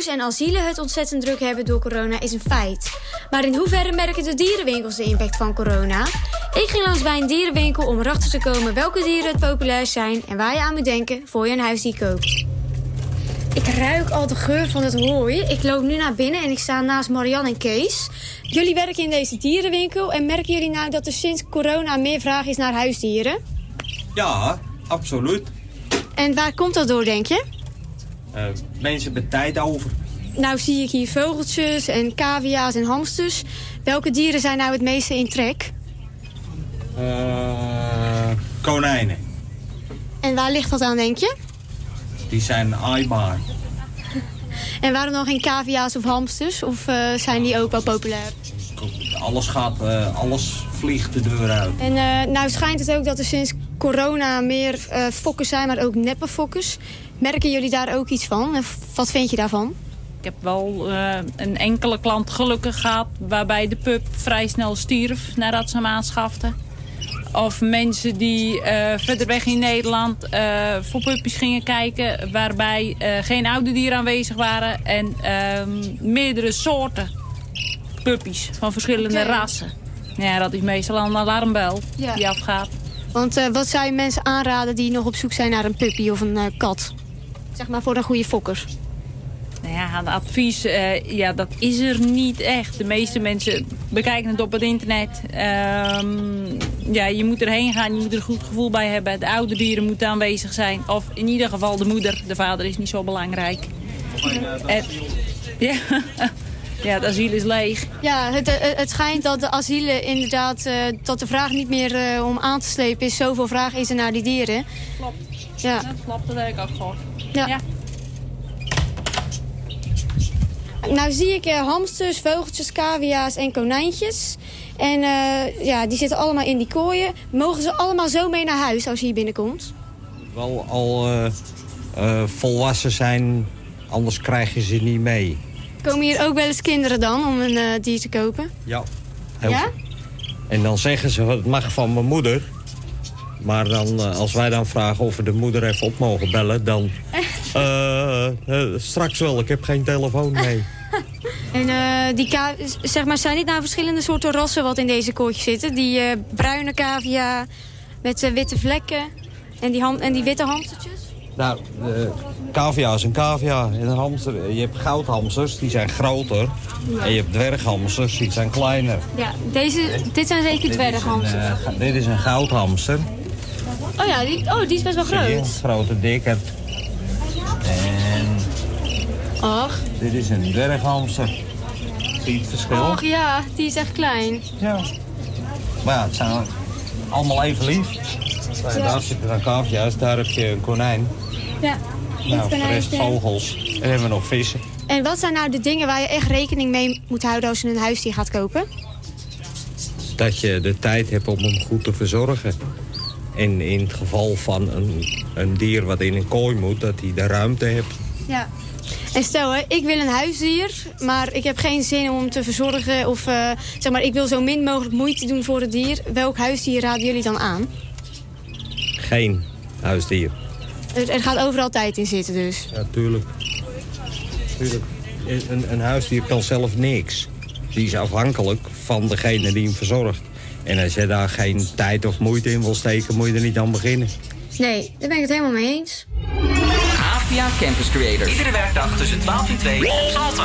Speaker 4: Fokkers en asielen het ontzettend druk hebben door corona is een feit. Maar in hoeverre merken de dierenwinkels de impact van corona? Ik ging langs bij een dierenwinkel om erachter te komen welke dieren het populairst zijn en waar je aan moet denken voor je een huisdier koopt. Ik ruik al de geur van het hooi. Ik loop nu naar binnen en ik sta naast Marianne en Kees. Jullie werken in deze dierenwinkel en merken jullie nou dat er sinds corona meer vraag is naar huisdieren?
Speaker 27: Ja, absoluut.
Speaker 4: En waar komt dat door, denk je?
Speaker 27: Eh, mensen hebben tijd over.
Speaker 4: Nou zie ik hier vogeltjes en cavia's en hamsters. Welke dieren zijn nou het meeste in trek?
Speaker 27: Eh, konijnen,
Speaker 4: En waar ligt dat aan, denk je?
Speaker 27: die zijn aaibaar.
Speaker 4: En waarom dan geen cavia's of hamsters? Of eh, zijn die ook wel populair?
Speaker 27: Alles gaat, eh, alles vliegt de deur uit.
Speaker 4: En nou schijnt het ook dat er sinds corona meer fokkers zijn, maar ook neppe fokkers. Merken jullie daar ook iets van? En wat vind je daarvan?
Speaker 28: Ik heb wel eh, een enkele klant gelukkig gehad waarbij de pup vrij snel stierf nadat ze hem aanschafte. Of mensen die eh, verder weg in Nederland eh, voor puppies gingen kijken waarbij geen oude dieren aanwezig waren en ehm, meerdere soorten puppies van verschillende rassen. Ja, dat is meestal een alarmbel
Speaker 4: Ja.
Speaker 28: die afgaat.
Speaker 4: Want wat zou je mensen aanraden die nog op zoek zijn naar een puppy of een kat? Zeg maar voor een goede fokker.
Speaker 28: Nou ja, het advies, eh, ja, dat is er niet echt. De meeste mensen bekijken het op het internet. Ehm, ja, je moet erheen gaan, je moet er een goed gevoel bij hebben. De oude dieren moeten aanwezig zijn. Of in ieder geval de moeder. De vader is niet zo belangrijk. En, ja, ja, het asiel is leeg.
Speaker 4: Ja, het, eh, het schijnt dat de asielen inderdaad, eh, dat de vraag niet meer eh, om aan te slepen is. Zoveel vraag is er naar die dieren.
Speaker 28: Klopt.
Speaker 4: Ja.
Speaker 28: Dat klopt, dat heb ik ook gehoord.
Speaker 4: Ja. Nou zie ik eh, hamsters, vogeltjes, cavia's en konijntjes. En eh, ja, die zitten allemaal in die kooien. Mogen ze allemaal zo mee naar huis als je hier binnenkomt?
Speaker 27: Wel al eh, volwassen zijn, anders krijg je ze niet mee.
Speaker 4: Komen hier ook wel eens kinderen dan om een eh, dier te kopen?
Speaker 27: Ja. Heel
Speaker 4: Ja?
Speaker 27: En dan zeggen ze, het mag van mijn moeder. Maar dan, eh, als wij dan vragen of we de moeder even op mogen bellen, dan... eh, straks wel, ik heb geen telefoon mee.
Speaker 4: En die zeg maar, zijn dit nou verschillende soorten rassen wat in deze kooitjes zitten? Die bruine cavia met witte vlekken en die, en die witte hamstertjes?
Speaker 27: Nou, cavia is een cavia. En een hamster, je hebt goudhamsters, die zijn groter.
Speaker 4: Ja.
Speaker 27: En je hebt dwerghamsters, die zijn kleiner.
Speaker 4: Ja, deze, dit zijn zeker dwerghamsters.
Speaker 27: Dit is een goudhamster.
Speaker 4: Oh ja, die, oh, die is best wel groot.
Speaker 27: Grote, dikke. En
Speaker 4: Och,
Speaker 27: dit is een dwerghamster. Zie je het verschil?
Speaker 4: och ja, die is echt klein.
Speaker 27: Ja. Maar ja, het zijn allemaal even lief.
Speaker 4: Ja.
Speaker 27: Daar zitten dan cavia's, daar heb je een konijn.
Speaker 4: Ja,
Speaker 27: Nou, voor de rest vogels. En dan hebben we nog vissen.
Speaker 4: En wat zijn nou de dingen waar je echt rekening mee moet houden als je een huisdier gaat kopen?
Speaker 27: Dat je de tijd hebt om hem goed te verzorgen. En in het geval van een, een dier wat in een kooi moet, dat hij de ruimte heeft.
Speaker 4: Ja. En stel, hè, ik wil een huisdier, maar ik heb geen zin om hem te verzorgen. Of eh, zeg maar, ik wil zo min mogelijk moeite doen voor het dier. Welk huisdier raden jullie dan aan?
Speaker 27: Geen huisdier.
Speaker 4: Er, er gaat overal tijd in zitten dus.
Speaker 27: Ja, tuurlijk. tuurlijk. Een, een huisdier kan zelf niks. Die is afhankelijk van degene die hem verzorgt. En als je daar geen tijd of moeite in wil steken, moet je er niet aan beginnen.
Speaker 23: Nee, daar ben ik het helemaal mee eens.
Speaker 8: Avia Campus Creator. Iedere werkdag tussen 12 en 2 op Salto.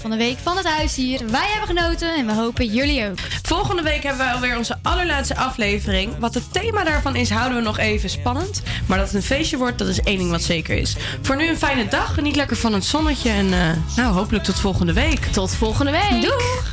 Speaker 4: van de week van het huis hier. Wij hebben genoten en we hopen jullie ook.
Speaker 6: Volgende week hebben we alweer onze allerlaatste aflevering. Wat het thema daarvan is, houden we nog even spannend. Maar dat het een feestje wordt, dat is één ding wat zeker is. Voor nu een fijne dag. Geniet lekker van het zonnetje. En eh, nou, hopelijk tot volgende week.
Speaker 9: Tot volgende week.
Speaker 6: Doeg!